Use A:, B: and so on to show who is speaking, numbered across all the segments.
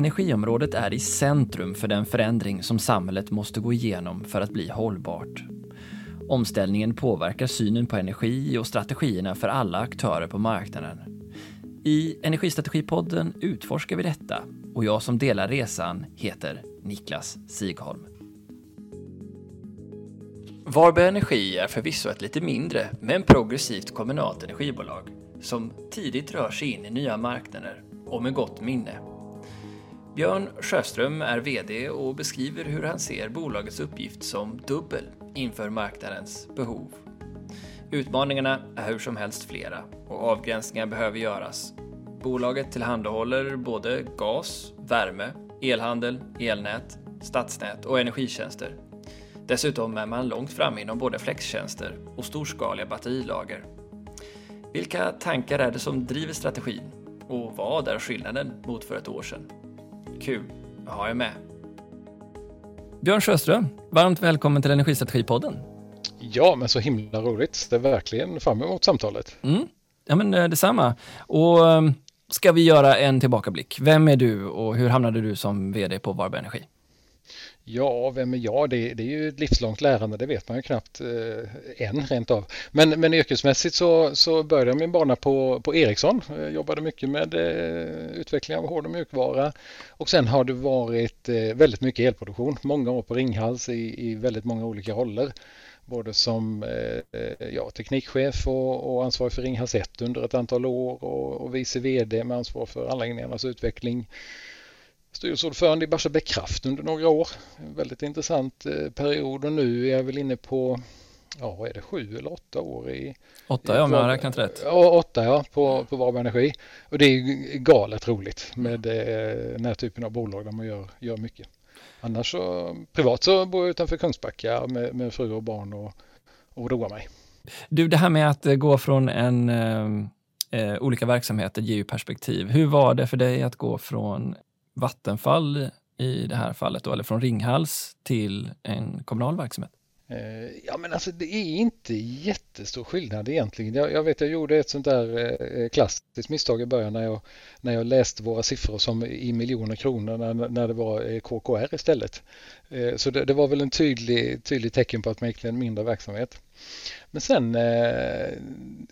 A: Energiområdet är i centrum för den förändring som samhället måste gå igenom för att bli hållbart. Omställningen påverkar synen på energi och strategierna för alla aktörer på marknaden. I Energistrategipodden utforskar vi detta och jag som delar resan heter Niklas Sigholm. Varberg Energi är förvisso ett lite mindre men progressivt kommunalt energibolag som tidigt rör sig in i nya marknader och med gott minne. Björn Sjöström är VD och beskriver hur han ser bolagets uppgift som dubbel inför marknadens behov. Utmaningarna är hur som helst flera och avgränsningar behöver göras. Bolaget tillhandahåller både gas, värme, elhandel, elnät, stadsnät och energitjänster. Dessutom är man långt fram inom både flextjänster och storskaliga batterilager. Vilka tankar är det som driver strategin? Och vad är skillnaden mot för ett år sedan? Kul att ha er med. Björn Sjöström, varmt välkommen till Energistrategipodden.
B: Ja, men så himla roligt. Det är verkligen fram emot samtalet.
A: Mm. Ja, men eh, detsamma. Och ehm, ska vi göra en tillbakablick. Vem är du och hur hamnade du som vd på Varberg Energi?
B: Ja, vem är jag? Det, det, är ju ett livslångt lärande, det vet man ju knappt eh, än rent av. Men, men yrkesmässigt så, så började jag min bana på, på Ericsson. Jag jobbade mycket med eh, utveckling av hård och mjukvara. Och sen har det varit eh, väldigt mycket elproduktion. Många år på Ringhals i, i väldigt många olika roller. Både som eh, ja, teknikchef och, och ansvarig för Ringhals 1 under ett antal år och, och vice VD med ansvar för anläggningarnas utveckling styrelseordförande i Barsebäck Kraft under några år. En väldigt intressant eh, period och nu är jag väl inne på ja, vad är det, sju eller åtta år i...
A: Åtta, ja, om jag har räknat rätt.
B: Ja, åtta, ja, på, på Varberg Energi. Och det är galet roligt med eh, den här typen av bolag där man gör, gör mycket. Annars så, privat så bor jag utanför Kungsbacka med, med fru och barn och, och roar mig.
A: Du, det här med att eh, gå från en eh, olika verksamheter ger ju perspektiv. Hur var det för dig att gå från Vattenfall i det här fallet, då, eller från Ringhals till en kommunal verksamhet?
B: Eh, ja men alltså det är inte jättestor skillnad egentligen. Jag, jag vet jag gjorde ett sånt där eh, klassiskt misstag i början när jag, när jag läste våra siffror som i miljoner kronor när, när det var eh, KKR istället. Så det, det, var väl en tydlig, tydlig tecken på att man gick till en mindre verksamhet. Men sen, eh,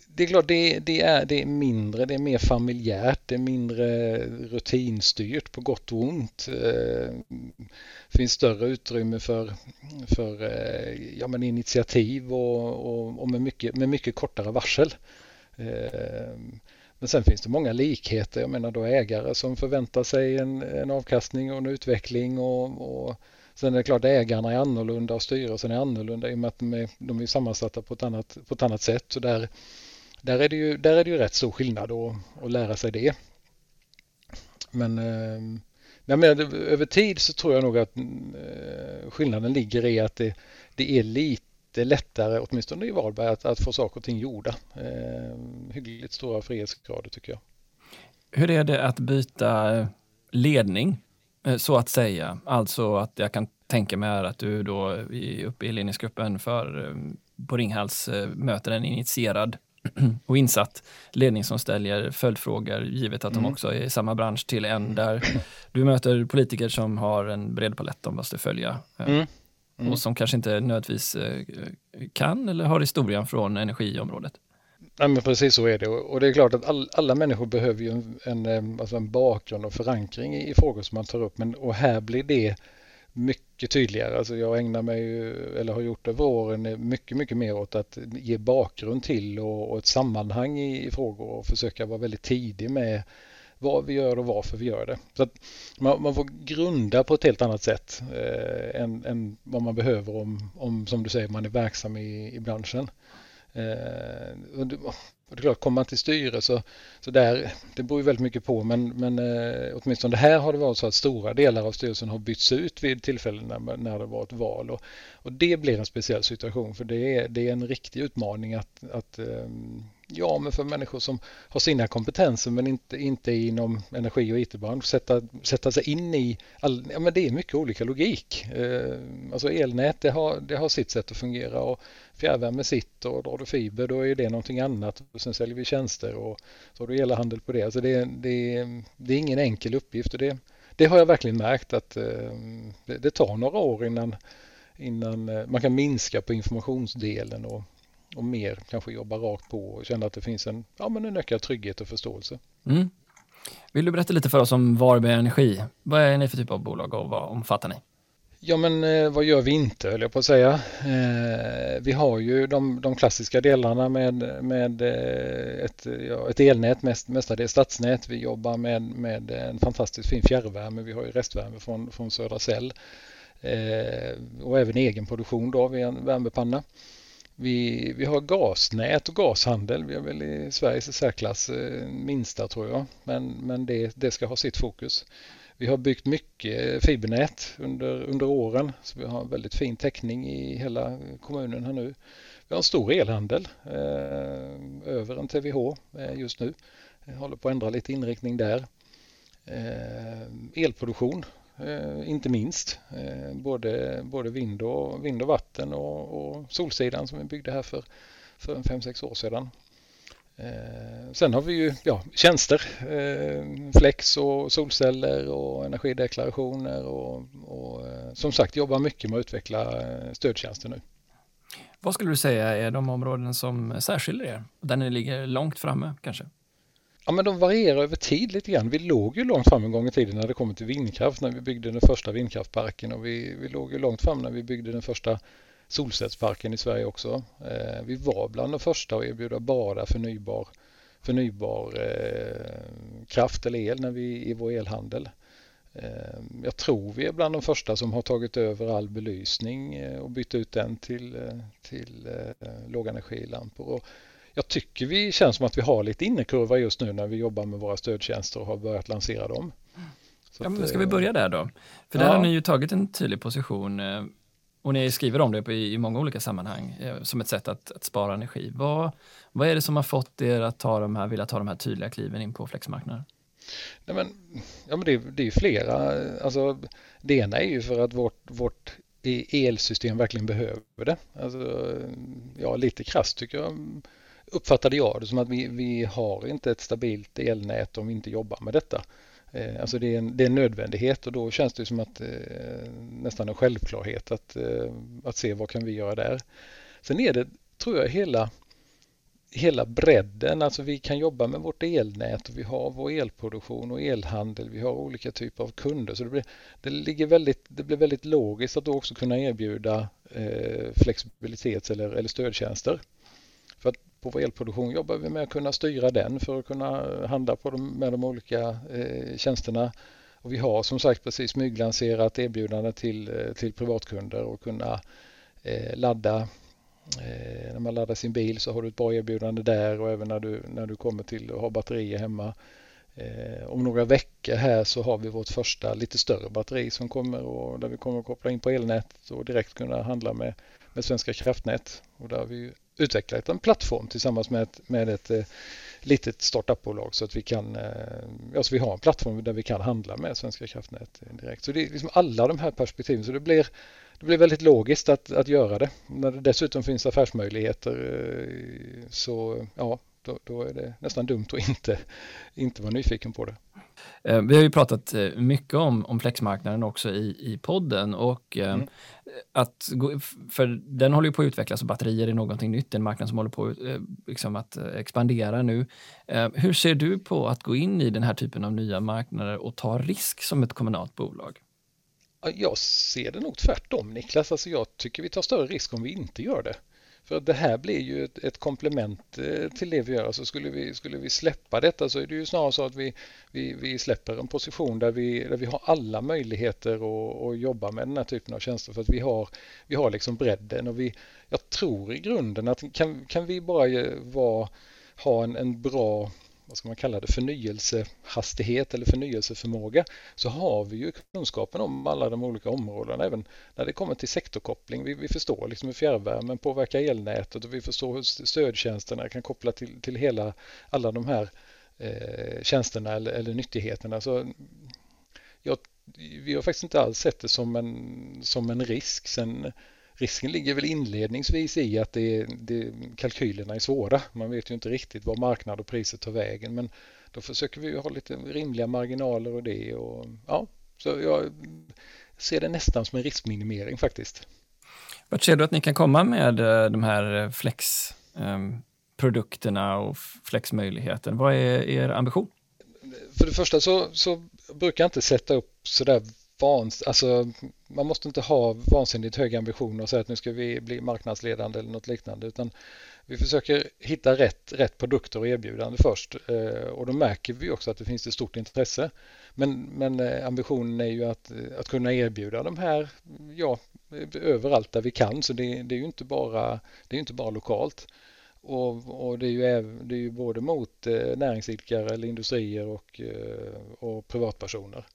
B: det är klart det, det, är, det är mindre, det är mer familjärt, det är mindre rutinstyrt på gott och ont. Det finns större utrymme för, för eh, ja, men initiativ och, och, och med, mycket, med mycket kortare varsel. Men sen finns det många likheter. Jag menar då ägare som förväntar sig en, en avkastning och en utveckling och, och Sen är det klart ägarna är annorlunda och styrelsen är annorlunda i och med att de är, de är sammansatta på ett annat, på ett annat sätt. Så där, där, är det ju, där är det ju rätt stor skillnad att, att lära sig det. Men, eh, menar, över tid så tror jag nog att eh, skillnaden ligger i att det, det är lite lättare, åtminstone i Varberg, att, att få saker och ting gjorda. Eh, hyggligt stora frihetsgrader tycker jag.
A: Hur är det att byta eh, ledning så att säga. Alltså att jag kan tänka mig att du då uppe i ledningsgruppen för eh, på Ringhals eh, möter en initierad och insatt ledning som ställer följdfrågor givet att mm. de också är i samma bransch till en där du möter politiker som har en bred palett de måste följa mm. Mm. och som kanske inte nödvändigtvis kan eller har historien från energiområdet.
B: Ja, men precis så är det och det är klart att all, alla människor behöver ju en, en, eh, alltså en bakgrund och förankring i, i, frågor som man tar upp men och här blir det mycket tydligare. Alltså jag ägnar mig, eller har gjort över åren, eh, mycket, mycket mer åt att ge bakgrund till och, och ett sammanhang i, i, frågor och försöka vara väldigt tidig med vad vi gör och varför vi gör det. Så att man, man får grunda på ett helt annat sätt eh, än, än, vad man behöver om, om, som du säger, man är verksam i, i branschen. Eh, och det, och det är klart, kommer man till styre så, så där, det beror ju väldigt mycket på men, men eh, åtminstone här har det varit så att stora delar av styrelsen har bytts ut vid tillfällen när, när det var ett val. Och, och det blir en speciell situation för det är, det är en riktig utmaning att, att eh, Ja, men för människor som har sina kompetenser men inte, inte inom energi och IT-bransch sätta, sätta sig in i all, ja, men det är mycket olika logik. Eh, alltså elnät det har, det har sitt sätt att fungera och fjärrvärme sitt och drar du fiber då är det någonting annat. Och sen säljer vi tjänster och så har du elhandel på det. Alltså det, det, det är ingen enkel uppgift och det, det har jag verkligen märkt att eh, det, det tar några år innan, innan eh, man kan minska på informationsdelen och, och mer kanske jobba rakt på och känna att det finns en, ja, men en ökad trygghet och förståelse. Mm.
C: Vill du berätta lite för oss om Varberg Energi? Vad är ni för typ av bolag och vad omfattar ni?
B: Ja men eh, vad gör vi inte höll jag på att säga. Eh, vi har ju de, de klassiska delarna med, med eh, ett, ja, ett elnät, mest, mestadels stadsnät. Vi jobbar med, med en fantastiskt fin fjärrvärme. Vi har ju restvärme från, från Södra Cell eh, och även egen produktion då vid en värmepanna. Vi, vi har gasnät och gashandel. Vi är väl i Sveriges i särklass eh, minsta tror jag. Men, men det, det ska ha sitt fokus. Vi har byggt mycket fibernät under, under åren så vi har en väldigt fin täckning i hela kommunen här nu. Vi har en stor elhandel, eh, över en TVH eh, just nu. Jag håller på att ändra lite inriktning där. Eh, elproduktion, Eh, inte minst. Eh, både, både vind, och, vind och vatten och, och Solsidan som vi byggde här för, för 5-6 år sedan. Eh, sen har vi ju ja, tjänster, flex och solceller och energideklarationer och, och som sagt jobbar mycket med att utveckla stödtjänster nu.
C: Vad skulle du säga är de områden som särskiljer er? Där ni ligger långt framme kanske?
B: Ja, men de varierar över tid lite grann. Vi låg ju långt fram en gång i tiden när det kommer till vindkraft, när vi byggde den första vindkraftparken och vi, vi låg ju långt fram när vi byggde den första solcellsparken i Sverige också. Eh, vi var bland de första att erbjuda bara förnybar, förnybar eh, kraft eller el när vi, i vår elhandel. Eh, jag tror vi är bland de första som har tagit över all belysning eh, och bytt ut den till, eh, till eh, lågenergilampor. Och jag tycker vi känns som att vi har lite innekurva just nu när vi jobbar med våra stödtjänster och har börjat lansera dem.
C: Så ja, men ska vi börja där då? För där ja. har ni ju tagit en tydlig position och ni skriver om det i, i många olika sammanhang eh, som ett sätt att, att, spara energi. Vad, vad är det som har fått er att ta de här, vilja ta de här tydliga kliven in på flexmarknaden?
B: Nej, men, ja, men det, det är flera. Alltså, det ena är ju för att vårt, vårt elsystem verkligen behöver det. Alltså, ja, lite krasst tycker jag uppfattade jag det som att vi, vi har inte ett stabilt elnät om vi inte jobbar med detta. Eh, alltså det är, en, det är en nödvändighet och då känns det som att eh, nästan en självklarhet att, eh, att se vad kan vi göra där. Sen är det, tror jag, hela, hela bredden. Alltså vi kan jobba med vårt elnät och vi har vår elproduktion och elhandel. Vi har olika typer av kunder. Så det blir, det ligger väldigt, det blir väldigt logiskt att då också kunna erbjuda eh, flexibilitets eller, eller stödtjänster. På vår elproduktion jobbar vi med att kunna styra den för att kunna eh, handla på de, med de olika eh, tjänsterna. Och vi har som sagt precis smyglanserat erbjudande till, eh, till privatkunder och kunna eh, ladda eh, när man laddar sin bil så har du ett bra erbjudande där och även när du, när du kommer till att ha batterier hemma. Eh, om några veckor här så har vi vårt första lite större batteri som kommer och där vi kommer att koppla in på elnät och direkt kunna handla med, med Svenska kraftnät. Och där har vi utvecklat en plattform tillsammans med ett, med ett eh, litet startupbolag så att vi kan, alltså vi har en plattform där vi kan handla med Svenska kraftnät direkt. Så det är liksom alla de här perspektiven så det blir, det blir väldigt logiskt att, att göra det. När det dessutom finns affärsmöjligheter eh, så ja, då, då, är det nästan dumt att inte, inte vara nyfiken på det.
C: Eh, vi har ju pratat eh, mycket om, om flexmarknaden också i, i podden och eh, mm. att, för den håller ju på att utvecklas och batterier är någonting nytt, en marknad som håller på liksom att expandera nu. Hur ser du på att gå in i den här typen av nya marknader och ta risk som ett kommunalt bolag?
B: Jag ser det nog tvärtom Niklas, alltså jag tycker vi tar större risk om vi inte gör det. För det här blir ju ett, ett komplement eh, till det vi gör. Alltså skulle, vi, skulle vi släppa detta så är det ju snarare så att vi, vi, vi släpper en position där vi, där vi har alla möjligheter att, att jobba med den här typen av tjänster för att vi har, vi har liksom bredden och vi, jag tror i grunden att kan, kan vi bara vara, ha en, en bra vad ska man kalla det, förnyelsehastighet eller förnyelseförmåga så har vi ju kunskapen om alla de olika områdena även när det kommer till sektorkoppling. Vi, vi förstår liksom hur fjärrvärmen påverkar elnätet och vi förstår hur stödtjänsterna kan koppla till, till hela, alla de här eh, tjänsterna eller, eller nyttigheterna. Så jag, vi har faktiskt inte alls sett det som en, som en risk. Sen Risken ligger väl inledningsvis i att det, det, kalkylerna är svåra. Man vet ju inte riktigt var marknad och priset tar vägen men då försöker vi ha lite rimliga marginaler och det och ja, Så jag ser det nästan som en riskminimering faktiskt.
A: Vart ser du att ni kan komma med eh, de här flexprodukterna och flexmöjligheten? Vad är er ambition?
B: För det första så, så brukar jag inte sätta upp sådär vans, alltså man måste inte ha vansinnigt höga ambitioner och säga att nu ska vi bli marknadsledande eller något liknande utan vi försöker hitta rätt, rätt produkter och erbjudande först eh, och då märker vi också att det finns ett stort intresse. Men, men eh, ambitionen är ju att, att kunna erbjuda de här ja, överallt där vi kan så det, det är ju inte bara, det är inte bara lokalt. Och, och, det, är ju, det är ju både mot eh, näringsidkare eller industrier och, och privatpersoner.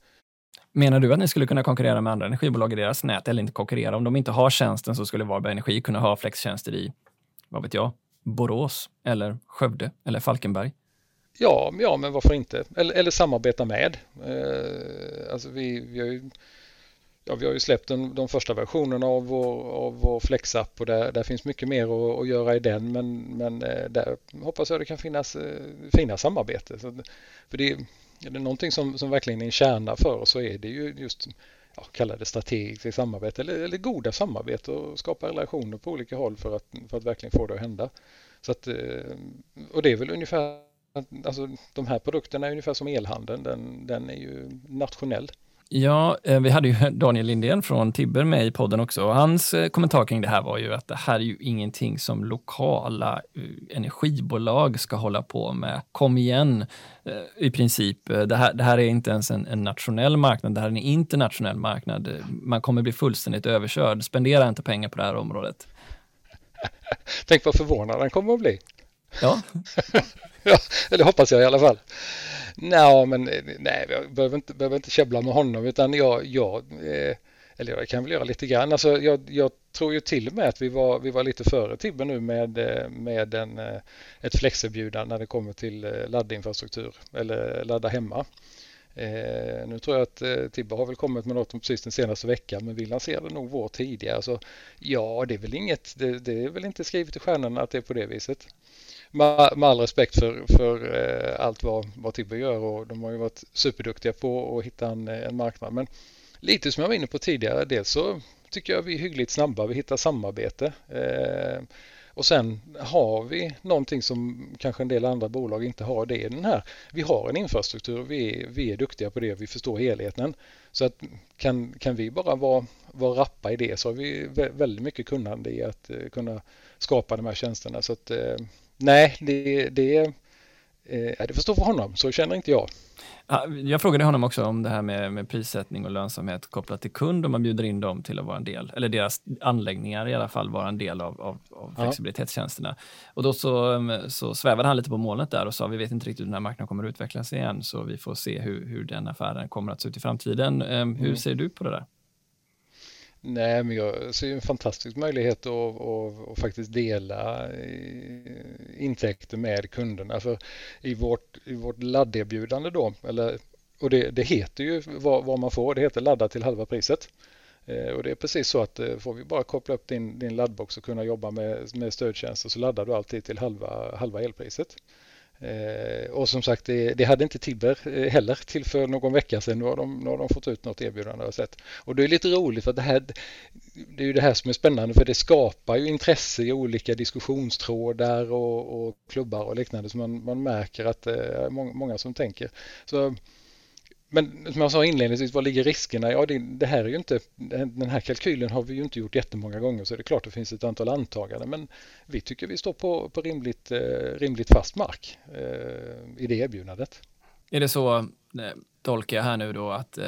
A: Menar du att ni skulle kunna konkurrera med andra energibolag i deras nät eller inte konkurrera? Om de inte har tjänsten så skulle Varberg Energi kunna ha flextjänster i, vad vet jag, Borås eller Skövde eller Falkenberg?
B: Ja, ja men varför inte? Eller, eller samarbeta med. Eh, alltså vi, vi, har ju, ja, vi har ju släppt den, de första versionerna av vår, av vår Flex-app och där, där finns mycket mer att, att göra i den men, men eh, där hoppas jag det kan finnas eh, fina samarbete. Så, för det, är det någonting som, som verkligen är en kärna för oss så är det ju just ja, kalla det strategiskt samarbete eller, eller goda samarbete och skapa relationer på olika håll för att, för att verkligen få det att hända. Så att, eh, och det är väl ungefär, alltså de här produkterna är ungefär som elhandeln, den, den är ju nationell.
A: Ja, eh, vi hade ju Daniel Lindén från Tibber med i podden också. Hans eh, kommentar kring det här var ju att det här är ju ingenting som lokala eh, energibolag ska hålla på med. Kom igen, i princip. Det här, det här är inte ens en, en nationell marknad, det här är en internationell marknad. Man kommer bli fullständigt överkörd. Spendera inte pengar på det här området.
B: Tänk vad förvånad han kommer att bli.
A: Ja.
B: eller hoppas jag i alla fall. Eh, nej, men nej, jag behöver inte, behöver inte käbbla med honom utan jag, jag eh, eller jag kan väl göra lite grann. Alltså, jag, jag, tror ju till och med att vi var, vi var lite före Tibbe nu med, eh, med en, eh, ett flexerbjudande när det kommer till laddinfrastruktur eller ladda hemma. Eh, nu tror jag att eh, Tibbe har väl kommit med något precis den senaste veckan men vi lanserade nog vår tidigare. Så ja, det är väl inget, det, det är väl inte skrivet i stjärnorna att det är på det viset med, med all respekt för, för eh, allt vad, vad Tibber gör och de har ju varit superduktiga på att hitta en, en marknad. Men lite som jag var inne på tidigare, dels så tycker jag vi är hyggligt snabba, vi hittar samarbete. Eh, och sen har vi någonting som kanske en del andra bolag inte har. Det är den här. Vi har en infrastruktur, vi är, vi är duktiga på det, vi förstår helheten. Så att kan, kan vi bara vara, vara rappa i det så har vi väldigt mycket kunnande i att eh, kunna skapa de här tjänsterna. Så att, eh, nej, det, det, eh, det får stå för honom, så känner inte jag.
A: Jag frågade honom också om det här med, med prissättning och lönsamhet kopplat till kund, om man bjuder in dem till att vara en del, eller deras anläggningar i alla fall, vara en del av, av, av flexibilitetstjänsterna. Och då så, mm, så svävade han lite på molnet där och sa vi vet inte riktigt hur den här marknaden kommer att utvecklas igen, så vi får se hur, hur den affären kommer att se ut i framtiden. Hur mm. ser du på det där?
B: Nej, men jag ser en fantastisk möjlighet att, att, att faktiskt dela eh, intäkter med kunderna. För i vårt, i vårt ladderbjudande då, eller, och det, det heter ju vad, vad, man får, det heter ladda till halva priset. Eh, och det är precis så att eh, får vi bara koppla upp din, din laddbox och kunna jobba med, med stödtjänster så laddar du alltid till halva, halva elpriset. Eh, och som sagt, det, det, hade inte Tibber eh, heller till för någon vecka sedan. Nu har de, nu har de fått ut något erbjudande och sett. Och det är lite roligt för det här, det är ju det här som är spännande för det skapar ju intresse i olika diskussionstrådar och, och klubbar och liknande så man, man märker att det är många, många som tänker. Så men som jag sa inledningsvis, var ligger riskerna? Ja, det, det, här är ju inte, den här kalkylen har vi ju inte gjort jättemånga gånger så det är klart det finns ett antal antaganden men vi tycker vi står på, på rimligt, eh, rimligt fast mark eh, i det erbjudandet.
A: Är det så, eh, tolkar jag här nu då, att eh,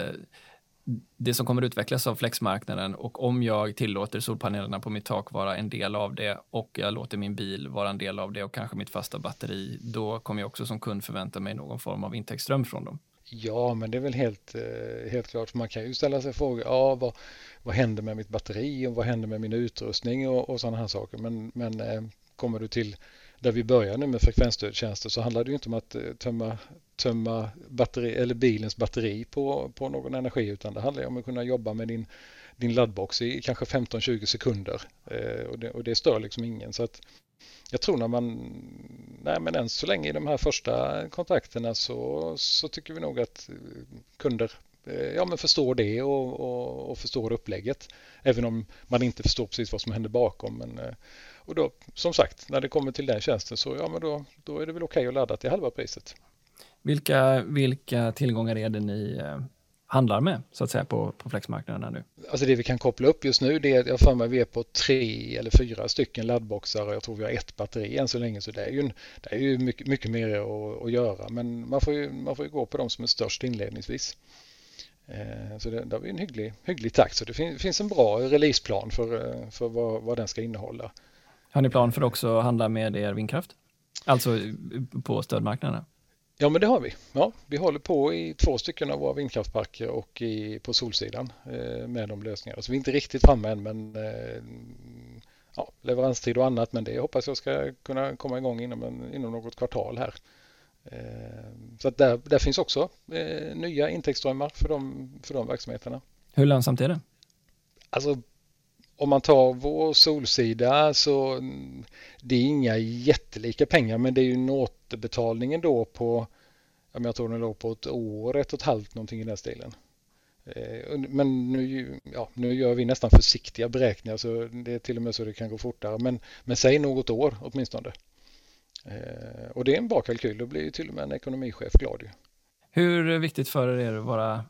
A: det som kommer utvecklas av flexmarknaden och om jag tillåter solpanelerna på mitt tak vara en del av det och jag låter min bil vara en del av det och kanske mitt fasta batteri, då kommer jag också som kund förvänta mig någon form av intäktsström från dem.
B: Ja, men det är väl helt, eh, helt klart. Man kan ju ställa sig frågan Ja, vad, vad händer med mitt batteri och vad händer med min utrustning och, och sådana här saker. Men, men eh, kommer du till där vi börjar nu med frekvensstödtjänster så handlar det ju inte om att eh, tömma, tömma batteri, eller bilens batteri på, på någon energi utan det handlar om att kunna jobba med din, din laddbox i kanske 15-20 sekunder och, det, och det stör liksom ingen. Så att jag tror när man, nej men än så länge i de här första kontakterna så, så tycker vi nog att eh, kunder eh, ja, men förstår det och, och, och, förstår upplägget. Även om man inte förstår precis vad som händer bakom. Men, eh, och då, som sagt, när det kommer till den tjänsten så ja, men då, då är det väl okej okay att ladda till halva priset.
A: Vilka, vilka tillgångar är det ni handlar med så att säga på, på flexmarknaden nu?
B: Alltså det vi kan koppla upp just nu det är, jag för mig vi är på tre eller fyra stycken laddboxar och jag tror vi har ett batteri än så länge så det är ju, det är ju mycket, mycket mer att, att göra men man får, ju, man får ju gå på de som är störst inledningsvis. Eh, så det, det har vi en hygglig, hygglig takt så det fin, finns en bra releaseplan för, eh, för vad, vad den ska innehålla.
A: Har ni plan för också att handla med er vindkraft? Alltså på stödmarknaden?
B: Ja, men det har vi. Ja, vi håller på i två stycken av våra vindkraftparker och i, på Solsidan eh, med de lösningarna. Så vi är inte riktigt framme än, men eh, ja, leveranstid och annat. Men det hoppas jag ska kunna komma igång inom, en, inom något kvartal här. Eh, så att där, där finns också eh, nya intäktsströmmar för de, för de verksamheterna.
A: Hur lönsamt är det?
B: Alltså om man tar vår Solsida så mm, det är inga jättelika pengar men det är ju en återbetalningen då på, jag tror den låg på ett år, ett och ett halvt någonting i den stilen. Eh, men nu, ja, nu gör vi nästan försiktiga beräkningar så det är till och med så det kan gå fortare. Men, men säg något år åtminstone. Eh, och det är en bra kalkyl, då blir ju till och med en ekonomichef glad.
A: Hur viktigt för er är det att vara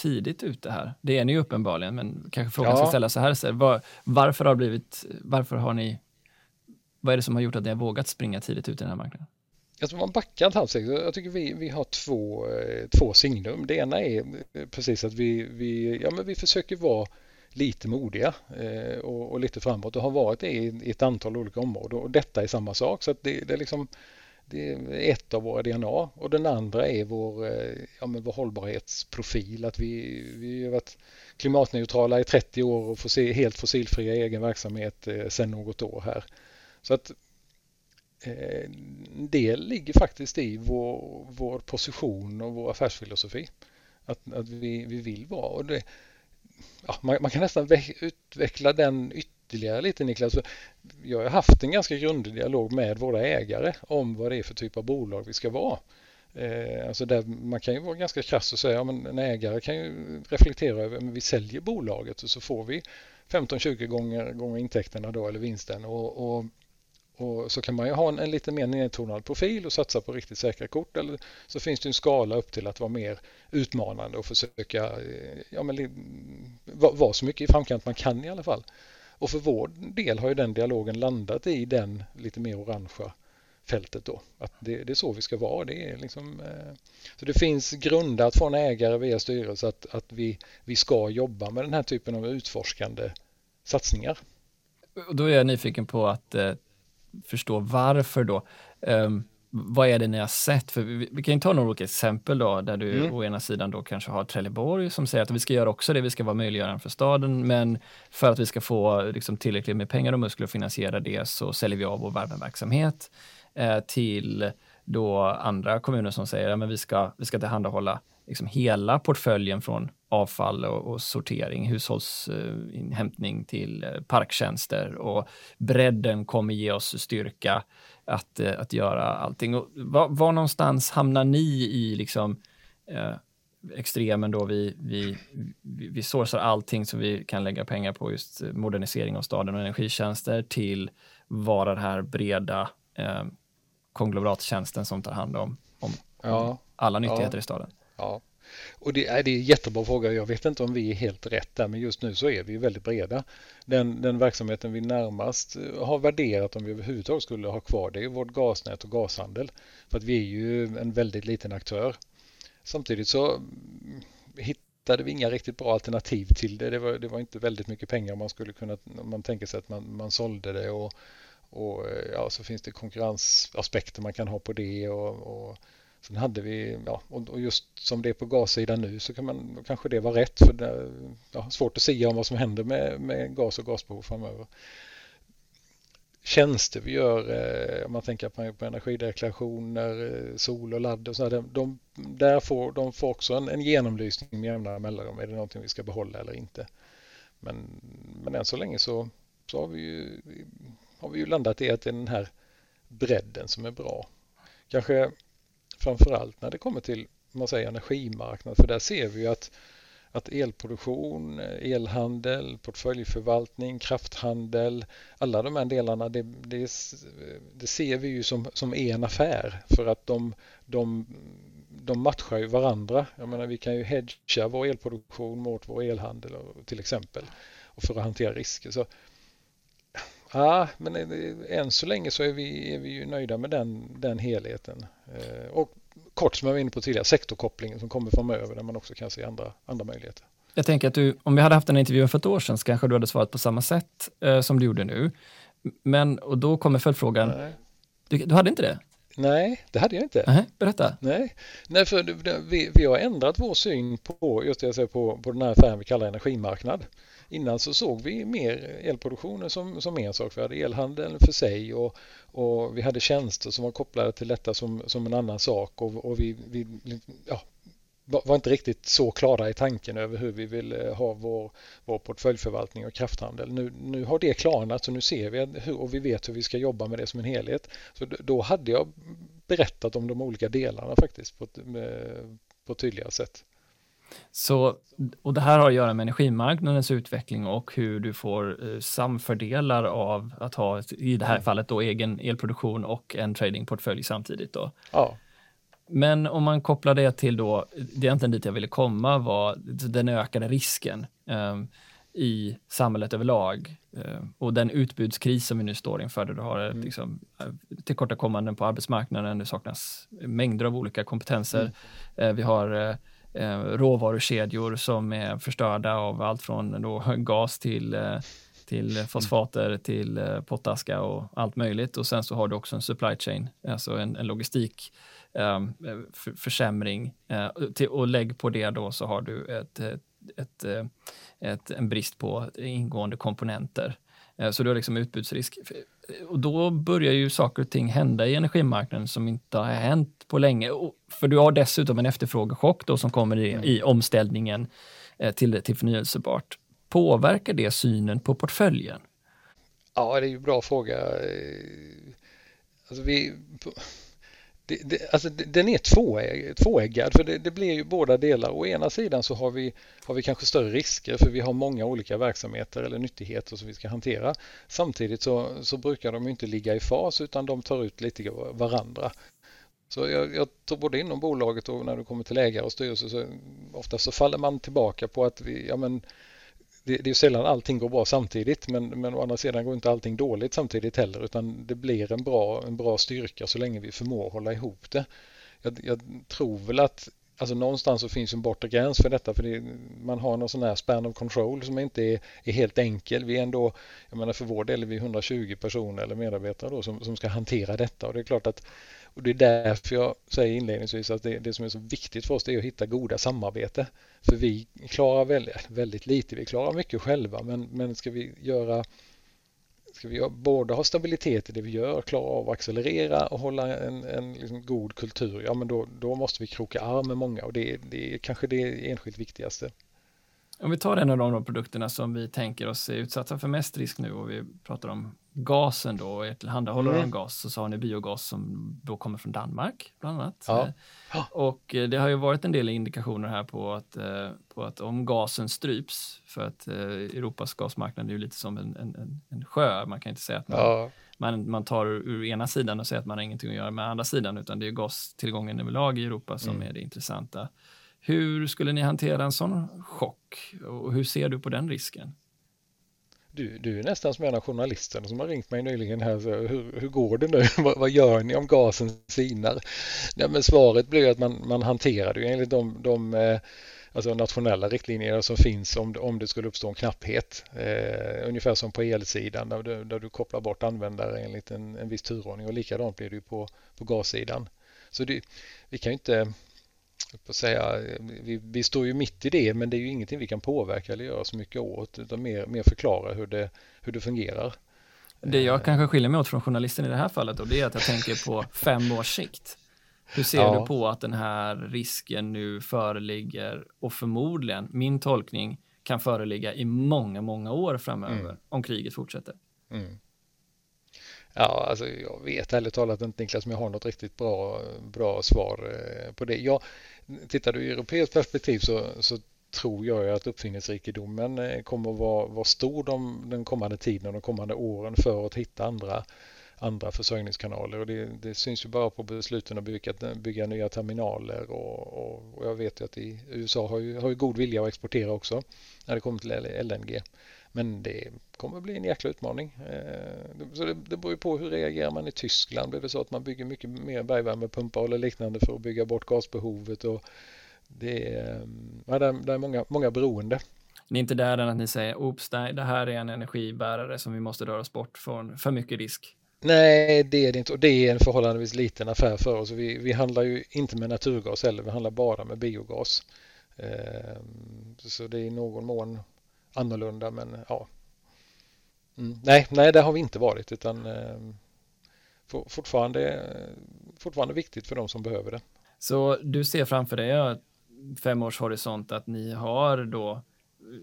A: tidigt ute här? Det är ni ju uppenbarligen, men kanske frågan ja. ska ställas så här. Så var, varför har blivit, varför har ni, vad är det som har gjort att ni har vågat springa tidigt ut i den här marknaden?
B: Jag tror man backar ett halvt Jag tycker vi, vi har två, eh, två signum. Det ena är eh, precis att vi, vi, ja, men vi försöker vara lite modiga eh, och, och, lite framåt och har varit det i, i ett antal olika områden och detta är samma sak. Så det, det är liksom det är ett av våra DNA och den andra är vår, eh, ja, men vår hållbarhetsprofil. Att vi, vi har varit klimatneutrala i 30 år och fossil, helt fossilfria i egen verksamhet eh, sedan något år här. Så att eh, det ligger faktiskt i vår, vår position och vår affärsfilosofi. Att, att vi, vi vill vara. Och det, ja, man, man, kan nästan utveckla den ytterligare ytterligare lite Niklas. Jag har haft en ganska grundlig dialog med våra ägare om vad det är för typ av bolag vi ska vara. Eh, alltså där man kan ju vara ganska krass och säga att ja, en ägare kan ju reflektera över att vi säljer bolaget och så får vi 15-20 gånger, gånger intäkterna då eller vinsten och, och, och, så kan man ju ha en, en lite mer nedtonad profil och satsa på riktigt säkra kort eller så finns det en skala upp till att vara mer utmanande och försöka eh, ja, men, vara så mycket i framkant man kan i alla fall. Och för vår del har ju den dialogen landat i den lite mer orangea fältet då. Att det, det är så vi ska vara. Det är liksom, eh, så det finns grundat från ägare via styrelse att, att vi, vi ska jobba med den här typen av utforskande satsningar.
A: Då är jag nyfiken på att eh, förstå varför då. Um, vad är det ni har sett? För vi, vi kan ta några olika exempel då, där du mm. å ena sidan då kanske har Trelleborg som säger att vi ska göra också det, vi ska vara möjliggörande för staden, men för att vi ska få liksom, tillräckligt med pengar och muskler att finansiera det så säljer vi av vår värmeverksamhet eh, till då andra kommuner som säger att ja, vi ska, vi ska tillhandahålla liksom hela portföljen från avfall och, och sortering, hushållsinhämtning till eh, parktjänster och bredden kommer ge oss styrka att, eh, att göra allting. Och var, var någonstans hamnar ni i liksom, eh, extremen då vi, vi, vi, vi sourcar allting som vi kan lägga pengar på just modernisering av staden och energitjänster till vara den här breda eh, konglomerattjänsten som tar hand om, om, ja, alla nyttigheter
B: ja,
A: i staden.
B: Ja, och det är, det är en jättebra fråga. Jag vet inte om vi är helt rätt där, men just nu så är vi väldigt breda. Den, den verksamheten vi närmast eh, har värderat om vi överhuvudtaget skulle ha kvar det är vårt gasnät och gashandel. För att vi är ju en väldigt liten aktör. Samtidigt så mm, hittade vi inga riktigt bra alternativ till det. Det var, det var inte väldigt mycket pengar man skulle kunna, om man tänker sig att man, man sålde det och, och eh, ja, så finns det konkurrensaspekter man kan ha på det och, och Sen hade vi, ja, och just som det är på gassidan nu så kan man kanske det var rätt för det är ja, svårt att säga om vad som händer med, med gas och gasbehov framöver. Tjänster vi gör, eh, om man tänker på, på energideklarationer, eh, sol och ladd och så här, de, där får, de får också en, en genomlysning med jämna mellanrum. Är det någonting vi ska behålla eller inte? Men, men än så länge så, så har, vi ju, har vi ju landat i att det är den här bredden som är bra. Kanske framförallt när det kommer till man säger energimarknad för där ser vi att att elproduktion, elhandel, portföljförvaltning, krafthandel, alla de här delarna, det, det, det ser vi ju som, som en affär för att de, de, de matchar ju varandra. Jag menar, vi kan ju hedga vår elproduktion mot vår elhandel till exempel och för att hantera risker. Så, ja, men än så länge så är vi, är vi ju nöjda med den, den helheten. Eh, och kort som jag var inne på tidigare, sektorkopplingen som kommer framöver där man också kan se andra, andra möjligheter.
A: Jag tänker att du, om vi hade haft den intervjun för ett år sedan så kanske du hade svarat på samma sätt eh, som du gjorde nu. Men, och då kommer följdfrågan, du, du, hade inte det?
B: Nej, det hade jag inte.
A: Nej, berätta.
B: Nej, Nej för vi, vi har ändrat vår syn på, just det jag säger, på, på den här affären vi kallar energimarknad. Innan så såg vi mer elproduktionen som, som en sak. Vi hade elhandeln för sig och, och vi hade tjänster som var kopplade till detta som, som en annan sak och, och vi, vi ja, var inte riktigt så klara i tanken över hur vi vill eh, ha vår, vår portföljförvaltning och krafthandel. Nu, nu har det klarnat och nu ser vi hur, och vi vet hur vi ska jobba med det som en helhet. Så då hade jag berättat om de olika delarna faktiskt på ett, på tydligare sätt.
A: Så, och det här har att göra med energimarknadens utveckling och hur du får eh, samfördelar av att ha, i det här mm. fallet, då, egen elproduktion och en tradingportfölj samtidigt. Då.
B: Ja.
A: Men om man kopplar det till då, det är egentligen dit jag ville komma, var den ökade risken eh, i samhället överlag eh, och den utbudskris som vi nu står inför, där du har mm. liksom, eh, tillkortakommanden på arbetsmarknaden, det saknas mängder av olika kompetenser. Mm. Eh, vi har eh, eh, råvarukedjor som är förstörda av allt från då gas till, till fosfater, till pottaska och allt möjligt. Och sen så har du också en supply chain, alltså en, en logistik för, försämring. Eh, till, och lägg på det då så har du ett, ett, ett, eh, ett en brist på ingående komponenter. Eh, så du har liksom utbudsrisk. Och då börjar ju saker och ting hända i energimarknaden som inte har hänt på länge. För du har dessutom en efterfrågechock då som kommer i, mm. i omställningen till, till förnyelsebart. Påverkar det synen på portföljen?
B: Ja, det är ju en bra fråga. Alltså vi, det, det, alltså den är tvåägg, tvåäggad för det, det, blir ju båda delar. Å ena sidan så har vi, har vi kanske större risker för vi har många olika verksamheter eller nyttigheter som vi ska hantera. Samtidigt så, så brukar de inte ligga i fas utan de tar ut lite varandra. Så jag, jag tror både inom bolaget och när du kommer till ägare och styrelse så ofta så faller man tillbaka på att vi, ja men det, det är sällan allting går bra samtidigt men, men å andra sidan går inte allting dåligt samtidigt heller utan det blir en bra, en bra styrka så länge vi förmår hålla ihop det. Jag, jag tror väl att alltså någonstans så finns en bortre gräns för detta för det, man har någon sån här span of control som inte är, är, helt enkel. Vi är ändå, jag menar för vår del är vi 120 personer eller medarbetare då som, som ska hantera detta och det är klart att och det är därför jag säger inledningsvis att det, det som är så viktigt för oss är att hitta goda samarbete. För vi klarar väldigt, väldigt lite, vi klarar mycket själva men, men ska vi göra Ska vi både ha stabilitet i det vi gör, klara av att accelerera och hålla en, en liksom god kultur, ja men då, då måste vi kroka arm med många och det, det är kanske det enskilt viktigaste.
A: Om vi tar en av de produkterna som vi tänker oss är utsatta för mest risk nu och vi pratar om gasen då, och tillhandahållare mm. gas, så har ni biogas som då kommer från Danmark bland annat.
B: Ja.
A: Eh, och eh, det har ju varit en del indikationer här på att, eh, på att om gasen stryps, för att Europas gasmarknad är ju lite som en, en, en sjö, man kan inte säga att man, ja. man, man tar ur ena sidan och säger att man har ingenting att göra med andra sidan, utan det är gastillgången överlag i Europa som mm. är det intressanta. Hur skulle ni hantera en sån chock och hur ser du på den risken?
B: Du, du är nästan som en av journalisterna som har ringt mig nyligen här. Så hur, hur går det nu? vad, vad, gör ni om gasen sinar? Ja, men svaret blir att man, man hanterar det enligt de, de eh, alltså nationella riktlinjer som finns om, om det skulle uppstå en knapphet. Eh, ungefär som på elsidan där du, där du kopplar bort användare enligt en, en viss turordning och likadant blir det ju på, på gassidan. Så det, vi kan ju inte på säga, vi, vi, står ju mitt i det men det är ju ingenting vi kan påverka eller göra så mycket åt utan mer, mer förklara hur det, hur det fungerar.
A: Det jag kanske skiljer mig åt från journalisten i det här fallet då, det är att jag tänker på fem års sikt. Hur ser ja. du på att den här risken nu föreligger och förmodligen, min tolkning, kan föreligga i många, många år framöver mm. om kriget fortsätter? Mm.
B: Ja, alltså jag vet ärligt talat inte Niklas men jag har något riktigt bra, bra svar eh, på det. Ja, tittar du i europeiskt perspektiv så, så tror jag att uppfinningsrikedomen eh, kommer att vara, vara stor de, den kommande tiden och de kommande åren för att hitta andra, andra försörjningskanaler. Och det, det syns ju bara på besluten att bygga, bygga nya terminaler och, och, och, jag vet ju att i USA har ju, har ju god vilja att exportera också när det kommer till LNG. Men det kommer bli en jäkla utmaning. Eh, så det, det beror på hur reagerar man i Tyskland. Blir det så att man bygger mycket mer bergvärmepumpar eller liknande för att bygga bort gasbehovet? Och det, är, ja, det är många, många beroende.
A: Ni är inte där än att ni säger oops, det här är en energibärare som vi måste röra oss bort från för mycket risk.
B: Nej, det är det inte och det är en förhållandevis liten affär för oss. Vi, vi handlar ju inte med naturgas heller, vi handlar bara med biogas. Eh, så det är i någon mån annorlunda men ja. Mm. Nej, nej, det har vi inte varit utan eh, fortfarande, fortfarande viktigt för de som behöver det.
A: Så du ser framför dig fem års horisont att ni har då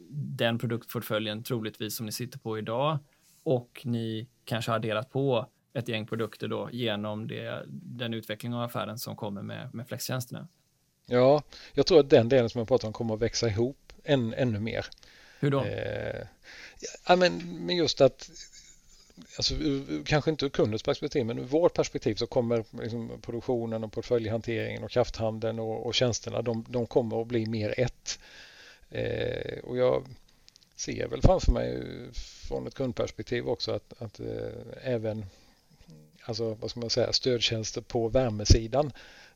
A: den produktportföljen troligtvis som ni sitter på idag och ni kanske har delat på ett gäng produkter då genom det, den utveckling av affären som kommer med, med flextjänsterna.
B: Ja, jag tror att den delen som jag pratar om kommer att växa ihop än, ännu mer.
A: Hur då?
B: Eh, ja, men, men just att Alltså, kanske inte ur kundens perspektiv, men ur vårt perspektiv så kommer liksom produktionen och portföljhanteringen och krafthandeln och, och tjänsterna, de, de, kommer att bli mer ett. Eh, och jag ser väl framför mig från ett kundperspektiv också att, att eh, även alltså, vad ska man säga, stödtjänster på värmesidan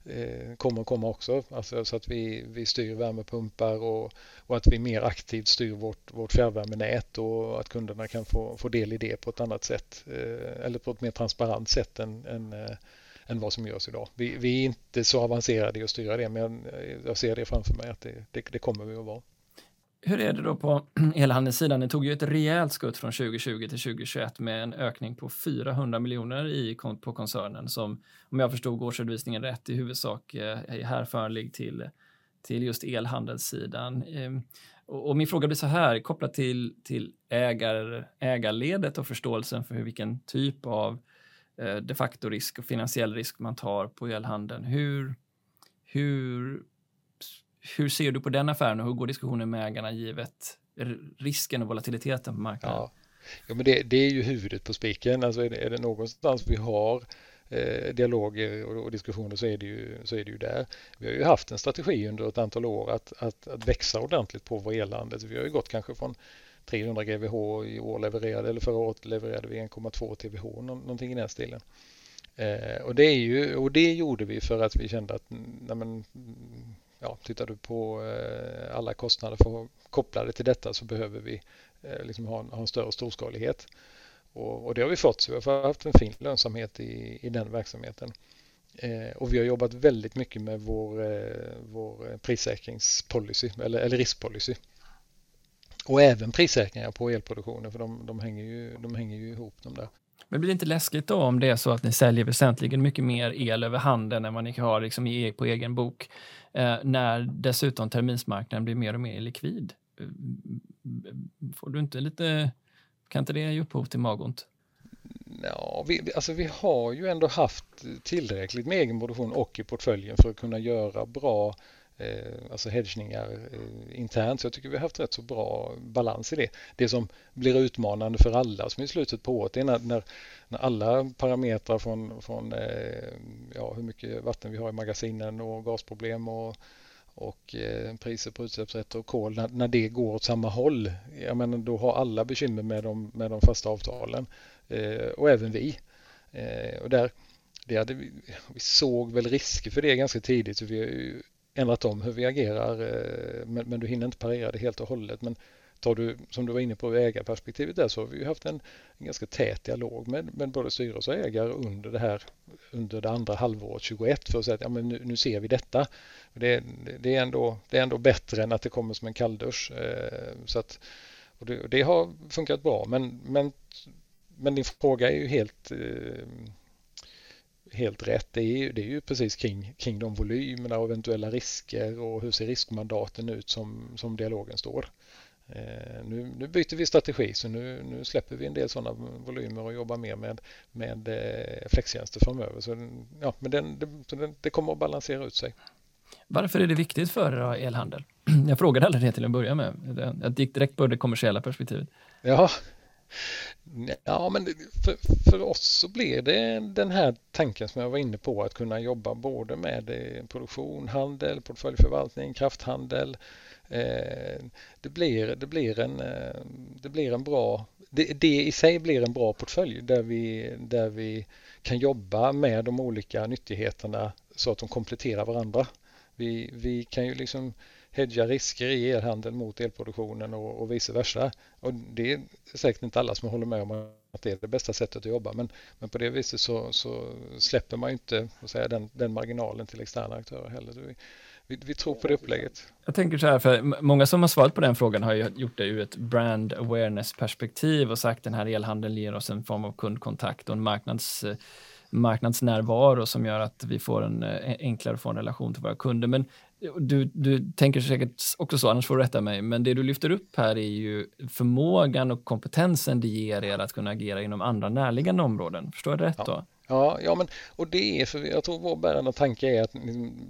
B: Eh, kommer komma också. Alltså, så att vi, vi styr värmepumpar och, och att vi mer aktivt styr vårt, vårt fjärrvärmenät och att kunderna kan få, få del i det på ett annat sätt eh, eller på ett mer transparent sätt än, än, eh, än vad som görs idag. Vi, vi, är inte så avancerade i att styra det men jag ser det framför mig att det, det, det kommer vi att vara.
A: Hur är det då på elhandelssidan? Ni tog ju ett rejält skutt från 2020 till 2021 med en ökning på 400 miljoner i, på koncernen som, om jag förstod årsredovisningen rätt, i huvudsak eh, är härförlig till, till just elhandelssidan. Ehm, och min fråga blir så här, kopplat till, till ägar, ägarledet och förståelsen för vilken typ av eh, de facto risk och finansiell risk man tar på elhandeln. Hur, hur hur ser du på den affären och hur går diskussionen med ägarna givet risken och volatiliteten på marknaden?
B: Ja, ja men det, det är ju huvudet på spiken. Alltså är det, är det någonstans vi har eh, dialoger och, och, diskussioner så är, det ju, så är det ju där. Vi har ju haft en strategi under ett antal år att, att, att växa ordentligt på vår elhandel. Vi har ju gått kanske från 300 GWh i år levererade, eller förra året levererade vi 1,2 TWh, någonting i den stilen. Eh, och, det är ju, och det gjorde vi för att vi kände att mm, nej men, ja, tittar du på eh, alla kostnader för, kopplade till detta så behöver vi eh, liksom ha, en, ha en större storskalighet. Och, och, det har vi fått, så vi har haft en fin lönsamhet i, i den verksamheten. Eh, och vi har jobbat väldigt mycket med vår, eh, vår prissäkringspolicy eller, eller riskpolicy. Och även prissäkringar på elproduktionen för de, de, hänger, ju, de hänger ju ihop de där.
A: Men blir det inte läskigt då om det är så att ni säljer väsentligen mycket mer el över handen än vad ni har liksom e- på egen bok? Eh, när dessutom terminsmarknaden blir mer och mer likvid. Eh, mm, får du inte lite, kan inte det ge upphov till magont?
B: Ja, vi, alltså vi har ju ändå haft tillräckligt med egen produktion och i portföljen för att kunna göra bra eh, Eh, alltså hedgningar eh, internt. Så jag tycker vi har haft rätt så bra balans i det. Det som blir utmanande för alla som i slutet på året är när, när, när alla parametrar från, från eh, ja, hur mycket vatten vi har i magasinen och gasproblem och och eh, priser på utsläppsrätter och kol, när, när, det går åt samma håll, jag menar, då har alla bekymmer med de, med de fasta avtalen eh, och även vi. Eh, och där, det hade vi, vi, såg väl risker för det ganska tidigt så vi har ändrat om hur vi agerar eh, men, men, du hinner inte parera det helt och hållet. Men tar du, som du var inne på, ägarperspektivet där så har vi haft en, en ganska tät dialog med, med både styrelse och ägare under det här under det andra halvåret 21 för att säga att ja, men nu, nu ser vi detta. Det, det, är ändå, det är ändå bättre än att det kommer som en kalldusch. Eh, så att, och det, det, har funkat bra men, men, men din fråga är ju helt eh, helt rätt. Det är ju, det är ju precis kring, kring de volymerna och eventuella risker och hur ser riskmandaten ut som, som dialogen står. Eh, nu, nu, byter vi strategi så nu, nu, släpper vi en del sådana volymer och jobbar mer med, med eh, flextjänster framöver. Så, ja, men den, det, det, kommer att balansera ut sig.
A: Varför är det viktigt för er elhandel? Jag frågade aldrig det till en början med. Jag gick direkt på det kommersiella perspektivet.
B: Ja, ja men för, för oss så blir det den här tanken som jag var inne på att kunna jobba både med eh, produktion, handel, portföljförvaltning, krafthandel. Eh, det blir, det blir, en, eh, det blir en bra, det, det i sig blir en bra portfölj där vi, där vi kan jobba med de olika nyttigheterna så att de kompletterar varandra. Vi, vi kan ju liksom hedga risker i elhandeln mot elproduktionen och, och vice versa. Och det är säkert inte alla som håller med om att det är det bästa sättet att jobba men, men på det viset så, så släpper man inte säga, den, den marginalen till externa aktörer heller. Vi, vi, vi, tror på det upplägget.
A: Jag tänker så här, för många som har svarat på den frågan har ju gjort det ur ett brand awareness perspektiv och sagt att den här elhandeln ger oss en form av kundkontakt och en marknads marknadsnärvaro som gör att vi får en eh, enklare få en relation till våra kunder. Men du, du tänker säkert också så, annars får du rätta mig, men det du lyfter upp här är ju förmågan och kompetensen det ger er att kunna agera inom andra närliggande områden. Förstår jag det rätt
B: ja.
A: då?
B: Ja, ja men, och det är för jag tror vår bärande tanke är att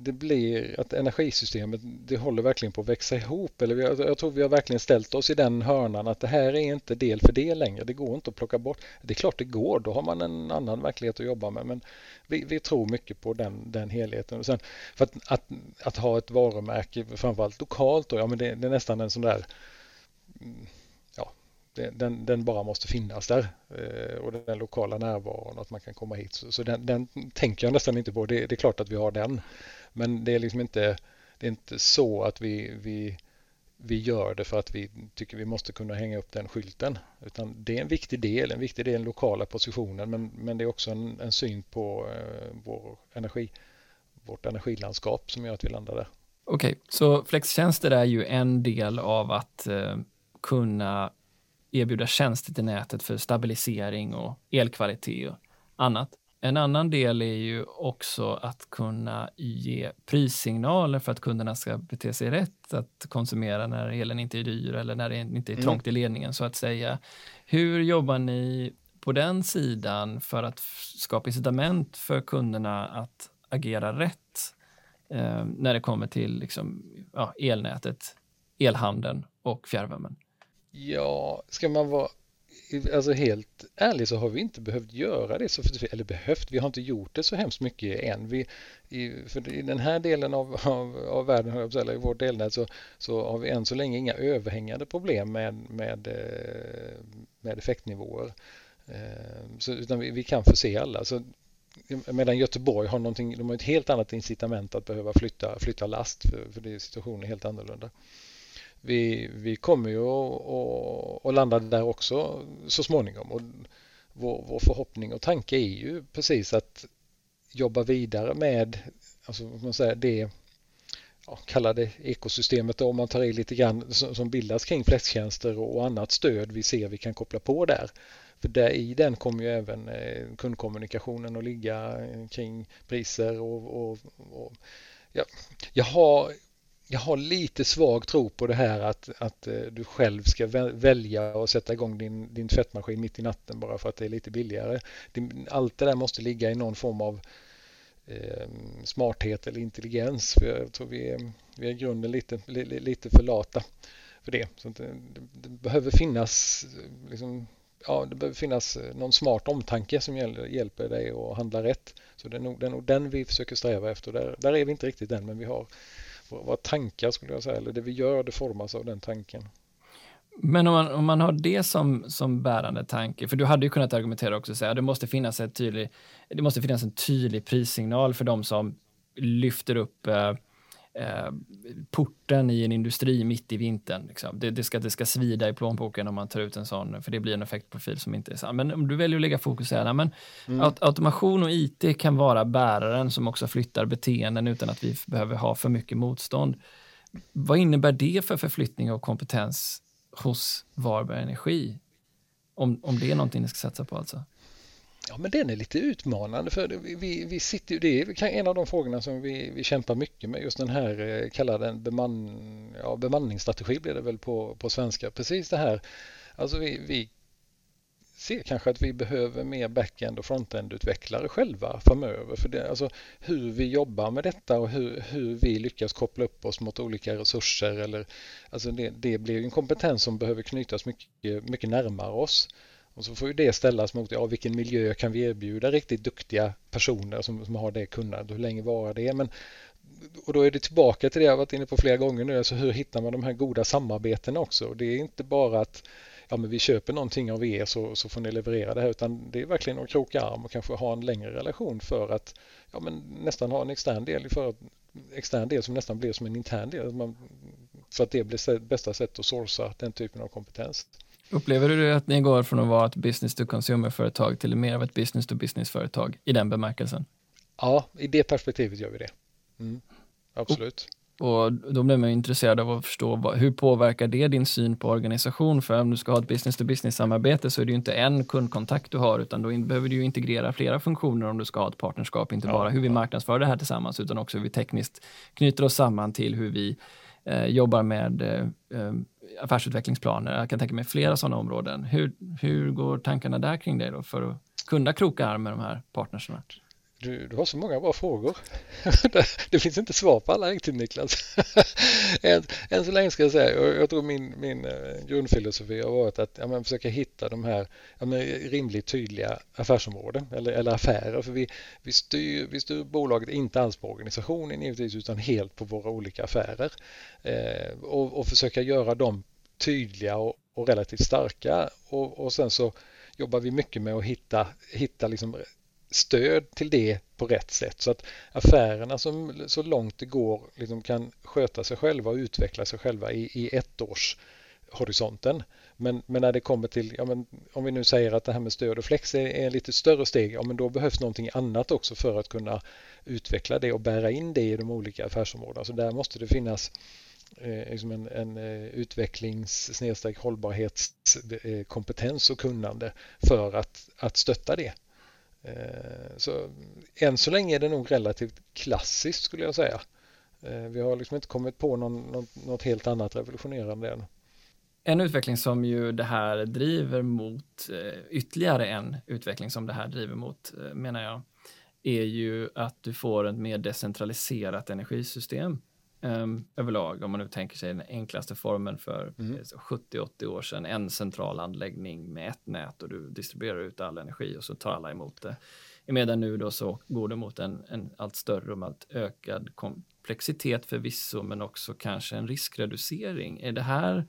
B: det blir att energisystemet det håller verkligen på att växa ihop. Eller jag, jag tror vi har verkligen ställt oss i den hörnan att det här är inte del för del längre. Det går inte att plocka bort. Det är klart det går, då har man en annan verklighet att jobba med. Men vi, vi tror mycket på den, den helheten. Och sen för att, att, att ha ett varumärke, framförallt lokalt, då, ja, men det, det är nästan en sån där den, den, bara måste finnas där eh, och den lokala närvaron att man kan komma hit. Så, så den, den, tänker jag nästan inte på. Det, det, är klart att vi har den. Men det är liksom inte, det är inte så att vi, vi, vi gör det för att vi tycker vi måste kunna hänga upp den skylten. Utan det är en viktig del, en viktig del den lokala positionen men, men det är också en, en syn på eh, vår energi, vårt energilandskap som gör att vi landar där.
A: Okej, okay, så flextjänster är ju en del av att eh, kunna erbjuda tjänster till nätet för stabilisering och elkvalitet och annat. En annan del är ju också att kunna ge prissignaler för att kunderna ska bete sig rätt, att konsumera när elen inte är dyr eller när det inte är mm. trångt i ledningen så att säga. Hur jobbar ni på den sidan för att skapa incitament för kunderna att agera rätt eh, när det kommer till liksom, ja, elnätet, elhandeln och fjärrvärmen?
B: Ja, ska man vara alltså helt ärlig så har vi inte behövt göra det så eller behövt, vi har inte gjort det så hemskt mycket än. Vi, i, för i den här delen av, av, av världen, eller i vårt delnät, så, så har vi än så länge inga överhängande problem med, med, eh, med effektnivåer. Eh, så, utan vi, vi kan förse alla. Så, medan Göteborg har någonting, de har ett helt annat incitament att behöva flytta, flytta last för, för det, situationen är helt annorlunda vi, vi kommer ju att landa där också så småningom. Och vår, vår förhoppning och tanke är ju precis att jobba vidare med alltså, man säger, det ja, kalla det ekosystemet då, om man tar i lite grann som bildas kring flextjänster och annat stöd vi ser vi kan koppla på där. För där, i den kommer ju även eh, kundkommunikationen att ligga kring priser och, och, och ja, jag har jag har lite svag tro på det här att, att eh, du själv ska välja och sätta igång din, din tvättmaskin mitt i natten bara för att det är lite billigare. Allt det där måste ligga i någon form av eh, smarthet eller intelligens. För jag tror vi är, vi är i grunden lite, lite för lata för det. Så eh, det, det behöver finnas eh, liksom, ja, det behöver finnas någon smart omtanke som hjälper dig att handla rätt. Så det är nog, det är nog den vi försöker sträva efter. Där, där är vi inte riktigt än, men vi har våra tankar skulle jag säga, eller det vi gör det formas av den tanken.
A: Men om man, om man har det som, som bärande tanke, för du hade ju kunnat argumentera också och säga att det måste finnas, ett tydlig, det måste finnas en tydlig prissignal för de som lyfter upp eh, eh, porten i en industri mitt i vintern. Liksom. Det, det, ska, det ska svida i plånboken om man tar ut en sån, för det blir en effektprofil som inte är sann. Men om du väljer att lägga fokus här, men mm. aut automation och IT kan vara bäraren som också flyttar beteenden utan att vi behöver ha för mycket motstånd. Vad innebär det för förflyttning av kompetens hos Varberg Energi? Om, om det är någonting ni ska satsa på alltså?
B: Ja, men den är lite utmanande för vi, vi sitter ju, det är en av de frågorna som vi, vi kämpar mycket med, just den här, eh, kallar den beman, ja, bemanningsstrategi blir det väl på, på svenska, precis det här, alltså vi, vi ser kanske att vi behöver mer backend och frontend-utvecklare själva framöver. För det, alltså, hur vi jobbar med detta och hur, hur vi lyckas koppla upp oss mot olika resurser. Eller, alltså det, det blir en kompetens som behöver knytas mycket, mycket närmare oss. Och så får ju det ställas mot ja, vilken miljö kan vi erbjuda riktigt duktiga personer som, som har det kunnandet. Hur länge varar det? Men, och då är det tillbaka till det jag varit inne på flera gånger nu. Alltså hur hittar man de här goda samarbetena också? Det är inte bara att ja, men vi köper någonting av er så, så får ni leverera det här utan det är verkligen att kroka arm och kanske ha en längre relation för att ja, men nästan ha en extern del för extern del som nästan blir som en intern del. Man, för att det blir bästa sätt att sourca den typen av kompetens.
A: Upplever du att ni går från att vara ett business to consumer-företag till mer av ett business to business-företag i den bemärkelsen?
B: Ja, i det perspektivet gör vi det. Mm, absolut.
A: Och då blir man intresserad av att förstå vad, hur påverkar det din syn på organisation? För om du ska ha ett business to business samarbete så är det ju inte en kundkontakt du har utan då behöver du integrera flera funktioner om du ska ha ett partnerskap. Inte ja, bara hur vi marknadsför det här tillsammans utan också hur vi tekniskt knyter oss samman till hur vi eh, jobbar med eh, eh affärsutvecklingsplaner. Jag kan tänka mig flera sådana områden. Hur, hur går tankarna där kring det då för att kunna kroka arm med de här partnerserna?
B: Du, du har så många bra frågor. det finns inte svar på alla riktigt Niklas. än, än så länge ska jag säga, jag, jag tror min, min eh, grundfilosofi har varit att ja, men försöka hitta de här ja, men rimligt tydliga affärsområden eller, eller affärer. För vi, vi, styr, vi styr bolaget inte alls på organisationen givetvis utan helt på våra olika affärer. Eh, och, och försöka göra dem tydliga och, och relativt starka och, och sen så jobbar vi mycket med att hitta, hitta liksom stöd till det på rätt sätt så att affärerna som så långt det går liksom kan sköta sig själva och utveckla sig själva i, i ettårshorisonten. Men, men när det kommer till, ja, men om vi nu säger att det här med stöd och flex är, är en lite större steg, ja, men då behövs någonting annat också för att kunna utveckla det och bära in det i de olika affärsområdena. Så där måste det finnas eh, liksom en, en eh, utvecklings hållbarhetskompetens eh, och kunnande för att, att stötta det. Eh, så än så länge är det nog relativt klassiskt skulle jag säga. Eh, vi har liksom inte kommit på någon, något, något helt annat revolutionerande än.
A: En utveckling som ju det här driver mot, eh, ytterligare en utveckling som det här driver mot, menar jag, är ju att du får ett mer decentraliserat energisystem um, överlag, om man nu tänker sig den enklaste formen för mm. 70-80 år sedan, en central anläggning med ett nät och du distribuerar ut all energi och så tar alla emot det. Medan nu då så går det mot en, en allt större och allt ökad komplexitet förvisso, men också kanske en riskreducering. Är det här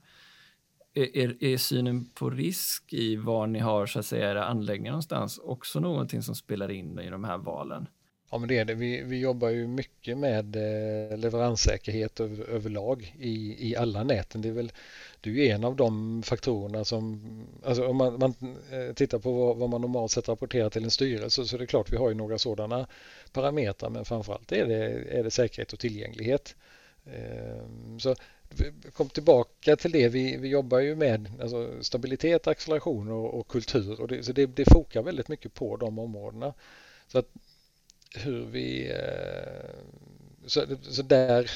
A: är, är, synen på risk i var ni har så att säga era anläggningar någonstans också någonting som spelar in i de här valen?
B: Ja, men det är det. Vi, vi jobbar ju mycket med eh, leveranssäkerhet över, överlag i, i alla näten. Det är väl det är en av de faktorerna som, alltså om man, man eh, tittar på vad, vad, man normalt sett rapporterar till en styrelse så är det klart vi har ju några sådana parametrar men framförallt är det, är det säkerhet och tillgänglighet. Ehm, så kom tillbaka till det, vi, vi jobbar ju med alltså stabilitet, acceleration och, och kultur och det, så det, det fokar väldigt mycket på de områdena. Så att hur vi... Eh, så, så där,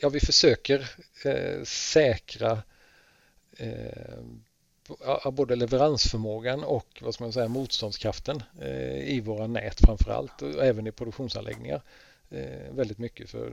B: ja vi försöker eh, säkra eh, både leveransförmågan och vad ska man säga, motståndskraften i våra nät framför allt och även i produktionsanläggningar väldigt mycket för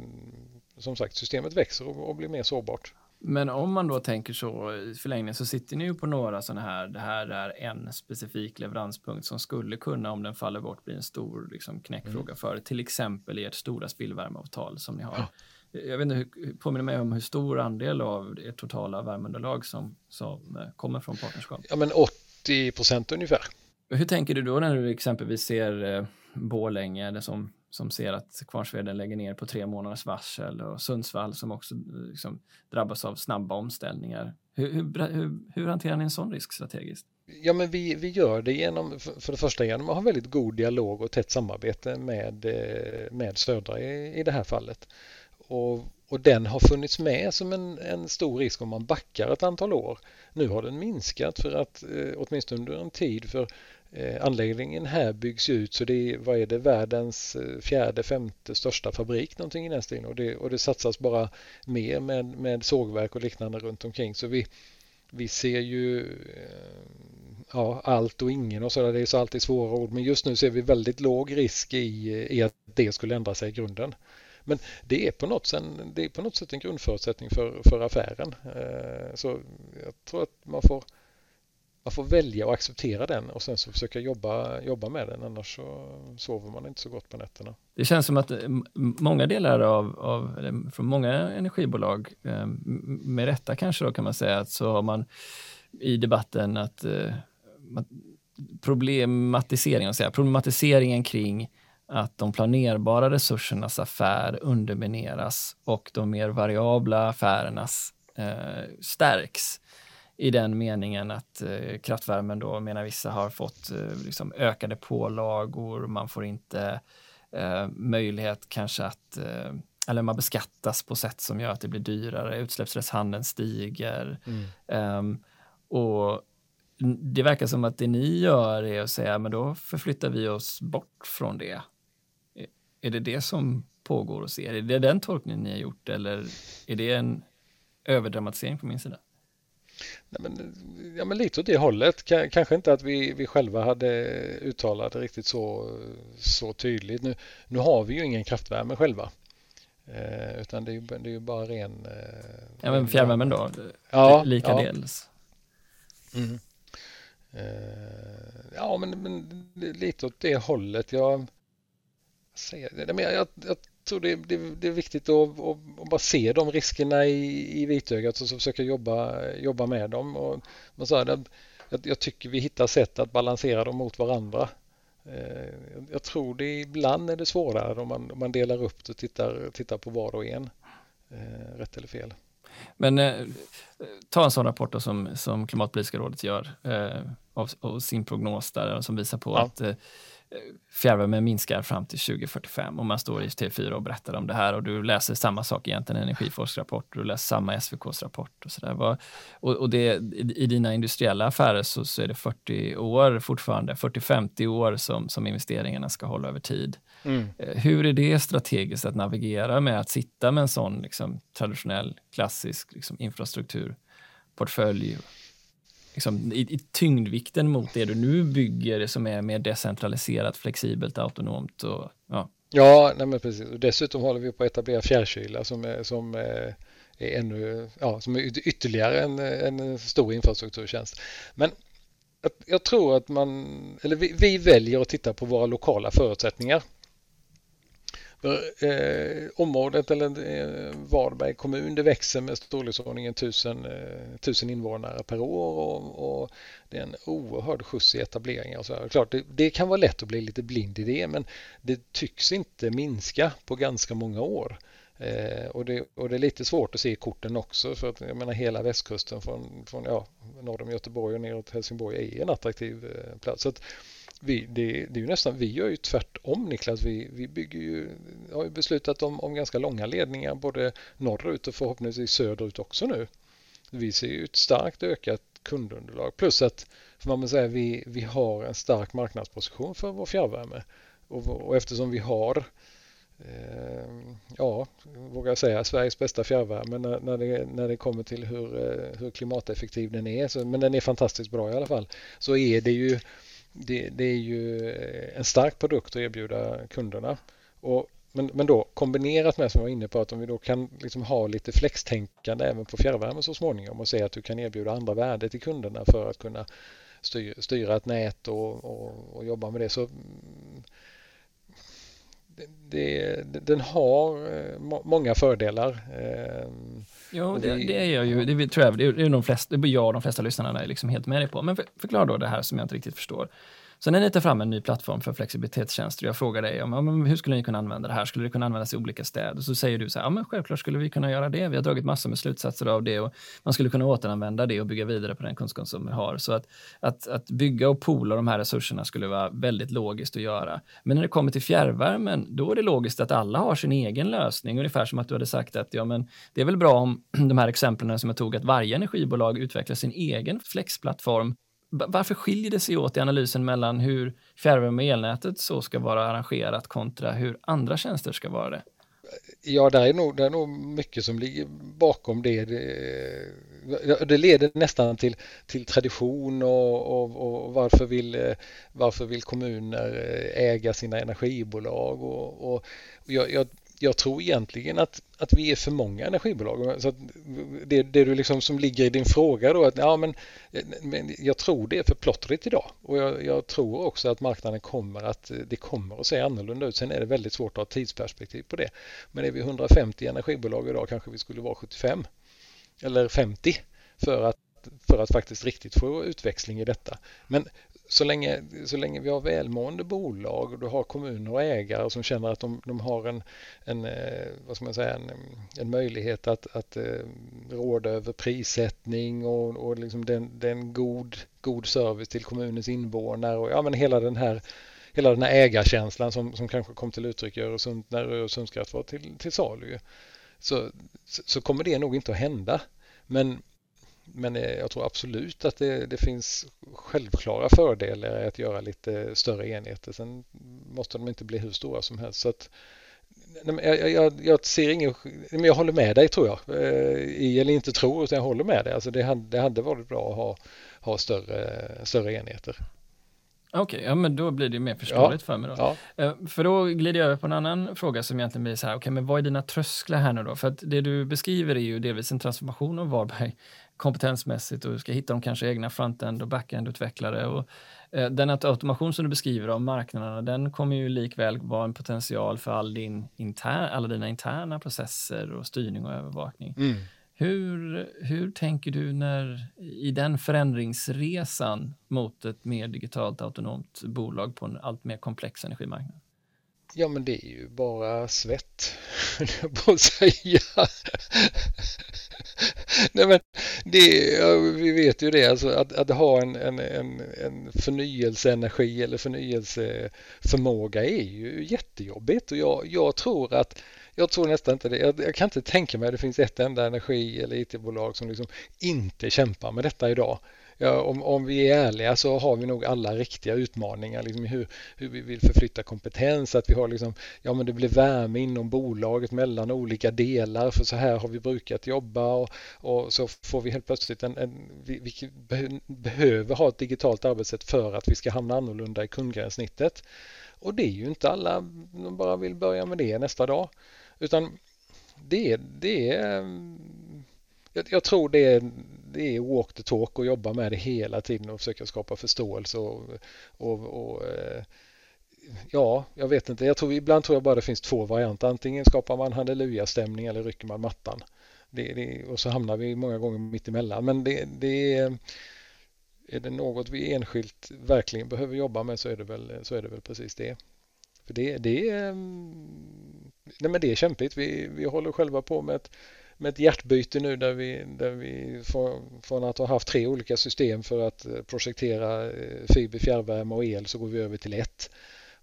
B: som sagt systemet växer och, blir mer sårbart.
A: Men om man då tänker så i förlängningen så sitter ni ju på några sådana här, det här är en specifik leveranspunkt som skulle kunna om den faller bort bli en stor liksom, knäckfråga mm. för till exempel i ert stora spillvärmeavtal som ni har. Ja. Jag vet inte, påminner mig om hur stor andel av ert totala värmeunderlag som, som eh, kommer från partnerskap?
B: Ja men 80 procent ungefär.
A: Hur tänker du då när du exempelvis ser eh, Borlänge som som ser att Kvarnsveden lägger ner på tre månaders varsel och Sundsvall som också eh, liksom drabbas av snabba omställningar. Hur, hur, hur, hur, hanterar ni en sån risk strategiskt?
B: Ja, men vi, vi gör det genom, för det första genom att ha väldigt god dialog och tätt samarbete med, eh, med Södra i, i det här fallet. Och, och den har funnits med som en, en stor risk om man backar ett antal år. Nu har den minskat för att eh, åtminstone under en tid för Eh, anläggningen här byggs ut så det är, vad är det, världens eh, fjärde, femte största fabrik någonting i den stilen och det, och det satsas bara mer med, med sågverk och liknande runt omkring så vi, vi ser ju eh, ja, allt och ingen och sådär. Det är så alltid svåra ord. Men just nu ser vi väldigt låg risk i, i att det skulle ändra sig i grunden. Men det är på något, sätt, det är på något sätt en grundförutsättning för, för affären. Så jag tror att man får, man får välja och acceptera den och sen så försöka jobba, jobba med den. Annars så sover man inte så gott på nätterna.
A: Det känns som att eh, många delar av, av från många energibolag, eh, med rätta kanske då kan man säga, att så har man i debatten att eh, problematiseringen, säga, problematiseringen kring att de planerbara resursernas affär undermineras och de mer variabla affärernas eh, stärks i den meningen att eh, kraftvärmen då, menar vissa, har fått eh, liksom ökade pålagor, man får inte eh, möjlighet kanske att, eh, eller man beskattas på sätt som gör att det blir dyrare, utsläppsrättshandeln stiger. Mm. Ehm, och det verkar som att det ni gör är att säga, men då förflyttar vi oss bort från det. Är det det som pågår hos er? Är det den tolkningen ni har gjort eller är det en överdramatisering på min sida?
B: Nej, men, ja, men lite åt det hållet. K kanske inte att vi, vi själva hade uttalat det riktigt så, så tydligt. Nu, nu har vi ju ingen kraftvärme själva. Eh, utan det är, ju, det är ju bara ren... Eh,
A: ja, men fjärrvärmen då? Ja, Likadels? Ja. Mm.
B: Eh, ja, men, men lite åt det hållet. Jag, säger det, men jag, jag, jag tror det, det, det, är viktigt att, att, bara se de riskerna i, i vitögat och så försöka jobba, jobba med dem. Och, man sa, det, jag, jag tycker vi hittar sätt att balansera dem mot varandra. Eh, jag tror det ibland är det svårare om man, om man delar upp det och tittar, tittar på var och en. Eh, rätt eller fel.
A: Men eh, ta en sån rapport som, som Klimatpolitiska rådet gör eh, av, av, sin prognos där som visar på ja. att eh, fjärrvärme minskar fram till 2045 och man står i TV4 och berättar om det här och du läser samma sak egentligen, Energiforsk rapport, du läser samma SVKs rapport och sådär. Och, och det, i dina industriella affärer så, så är det 40 år fortfarande, 40-50 år som, som investeringarna ska hålla över tid. Mm. Eh, hur är det strategiskt att navigera med att sitta med en sån liksom, traditionell, klassisk liksom, infrastrukturportfölj liksom, i, i tyngdvikten mot det du nu bygger som är mer decentraliserat, flexibelt, autonomt och ja.
B: Ja, nej men precis. Och dessutom håller vi på att etablera fjärrkyla som är, som är ännu, ja, som är ytterligare en, en stor infrastrukturtjänst. Men jag tror att man, eller vi, vi väljer att titta på våra lokala förutsättningar. För, eh, området eller eh, Varberg kommun det växer med storleksordningen tusen, eh, tusen invånare per år och, och, det är en oerhörd skjuts i etableringar. Så klart, det, det, kan vara lätt att bli lite blind i det men det tycks inte minska på ganska många år. Eh, och, det, och, det, är lite svårt att se i korten också för att jag menar hela västkusten från, från ja, norr om Göteborg och neråt Helsingborg är en attraktiv eh, plats. Så att, vi, det, det, är ju nästan, vi gör ju tvärtom Niklas. Vi, vi bygger ju, har ju beslutat om, om ganska långa ledningar både norrut och förhoppningsvis söderut också nu. Vi ser ju ett starkt ökat kundunderlag plus att för man säga, vi, vi har en stark marknadsposition för vår fjärrvärme och, och eftersom vi har eh, ja, vågar jag säga Sveriges bästa fjärrvärme när, när, det, när det kommer till hur, eh, hur klimateffektiv den är. Så, men den är fantastiskt bra i alla fall. Så är det ju det, det, är ju eh, en stark produkt att erbjuda kunderna. Och, men, men då kombinerat med som jag var inne på att om vi då kan liksom ha lite flextänkande även på fjärrvärme så småningom och se att du kan erbjuda andra värde till kunderna för att kunna styra, styra ett nät och, och, och, jobba med det så mm, det, det, den har eh, många fördelar. Ehm,
A: ja, det, det, är jag ju. Det tror jag, det är, de flesta, det är jag och de flesta lyssnarna är liksom helt med dig på. Men för, förklara då det här som jag inte riktigt förstår. Så när ni tar fram en ny plattform för flexibilitetstjänster, jag frågar dig om, om hur skulle ni kunna använda det här? Skulle det kunna användas i olika städer? Så säger du så här, ja men självklart skulle vi kunna göra det. Vi har dragit massor med slutsatser av det och man skulle kunna återanvända det och bygga vidare på den kunskap som vi har. Så att, att, att bygga och poola de här resurserna skulle vara väldigt logiskt att göra. Men när det kommer till fjärrvärmen, då är det logiskt att alla har sin egen lösning. Ungefär som att du hade sagt att ja, men det är väl bra om de här exemplen som jag tog, att varje energibolag utvecklar sin egen flexplattform varför skiljer det sig åt i analysen mellan hur fjärrvärme och elnätet så ska vara arrangerat kontra hur andra tjänster ska vara det?
B: Ja, det är nog, det är nog mycket som ligger bakom det. det det leder nästan till, till tradition och, och, och varför, vill, varför vill kommuner äga sina energibolag och, och jag, jag, jag tror egentligen att, att vi är för många energibolag. Så det, det du liksom som ligger i din fråga då, att ja, men, men jag tror det är för plottrigt idag och jag, jag, tror också att marknaden kommer att det kommer att se annorlunda ut. Sen är det väldigt svårt att ha ett tidsperspektiv på det. Men är vi 150 energibolag idag kanske vi skulle vara 75 eller 50 för att för att faktiskt riktigt få utväxling i detta. Men så länge, så länge vi har välmående bolag och du har kommuner och ägare som känner att de, de har en, en, eh, vad ska man säga, en, en möjlighet att, att eh, råda över prissättning och, och liksom den, den god, god service till kommunens invånare och ja, men hela den här hela den här ägarkänslan som, som kanske kom till uttryck i Öresund, när Öresundskraft var till, till salu. Så, så kommer det nog inte att hända. Men men eh, jag tror absolut att det, det, finns självklara fördelar att göra lite större enheter. Sen måste de inte bli hur stora som helst. Så att, jag, jag, jag, ser ingen, men jag håller med dig tror jag. Eh, I eller inte tror, utan jag håller med dig. Alltså det, hade, det hade varit bra att ha, ha större, större enheter.
A: Okej, okay, ja men då blir det mer förståeligt ja, för mig då. Ja. Eh, för då glider jag över på en annan fråga som egentligen blir så här, okej okay, men vad är dina trösklar här nu då? För att det du beskriver är ju delvis en transformation av Varberg kompetensmässigt och du ska hitta de kanske egna frontend och backend-utvecklare. Och, eh, den automation som du beskriver av marknaderna, den kommer ju likväl vara en potential för all din intern, alla dina interna processer och styrning och övervakning. Mm. Hur, hur tänker du när, i den förändringsresan mot ett mer digitalt autonomt bolag på en allt mer komplex energimarknad?
B: Ja, men det är ju bara svett, på att säga. Nej, men det, ja, vi vet ju det, alltså att, att ha en, en, en, en förnyelseenergi eller förnyelseförmåga är ju jättejobbigt och jag, jag tror att jag tror nästan inte det. Jag, jag, kan inte tänka mig att det finns ett enda energi eller IT-bolag som liksom inte kämpar med detta idag ja, om, om vi är ärliga så har vi nog alla riktiga utmaningar liksom hur, hur vi vill förflytta kompetens, att vi har liksom, ja men det blir värme inom bolaget mellan olika delar för så här har vi brukat jobba och, och så får vi helt plötsligt en, en vi, vi behöver ha ett digitalt arbetssätt för att vi ska hamna annorlunda i kundgränssnittet. Och det är ju inte alla, som bara vill börja med det nästa dag. Utan det, det är jag, jag, tror det är, det är walk the talk och jobba med det hela tiden och försöka skapa förståelse och, och, och eh, ja, jag vet inte. Jag tror, ibland tror jag bara det finns två varianter. Antingen skapar man halleluja-stämning eller rycker man mattan. Det, det, och så hamnar vi många gånger mitt emellan. Men det, det är, är det något vi enskilt verkligen behöver jobba med så är det väl, så är det väl precis det. För det, det, är, nej men det är kämpigt. Vi, vi håller själva på med ett med ett hjärtbyte nu där vi, där vi får, från att ha haft tre olika system för att eh, projektera eh, fiber, fjärrvärme och el så går vi över till ett.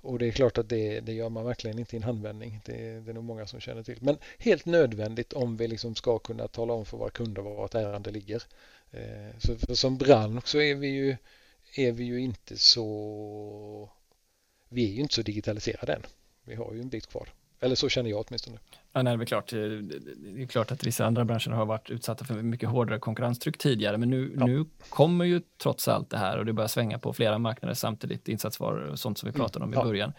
B: Och det är klart att det, det gör man verkligen inte i en handvändning. Det, det är nog många som känner till. Men helt nödvändigt om vi liksom ska kunna tala om för våra kunder var vårt ärende ligger. Eh, så som bransch så är vi ju, är vi ju inte så vi är ju inte så digitaliserade än. Vi har ju en bit kvar. Eller så känner jag åtminstone.
A: Ja, nej, det, är klart. det är klart att vissa andra branscher har varit utsatta för mycket hårdare konkurrenstryck tidigare, men nu, ja. nu kommer ju trots allt det här och det börjar svänga på flera marknader samtidigt, insatsvaror och sånt som vi mm. pratade om i ja. början.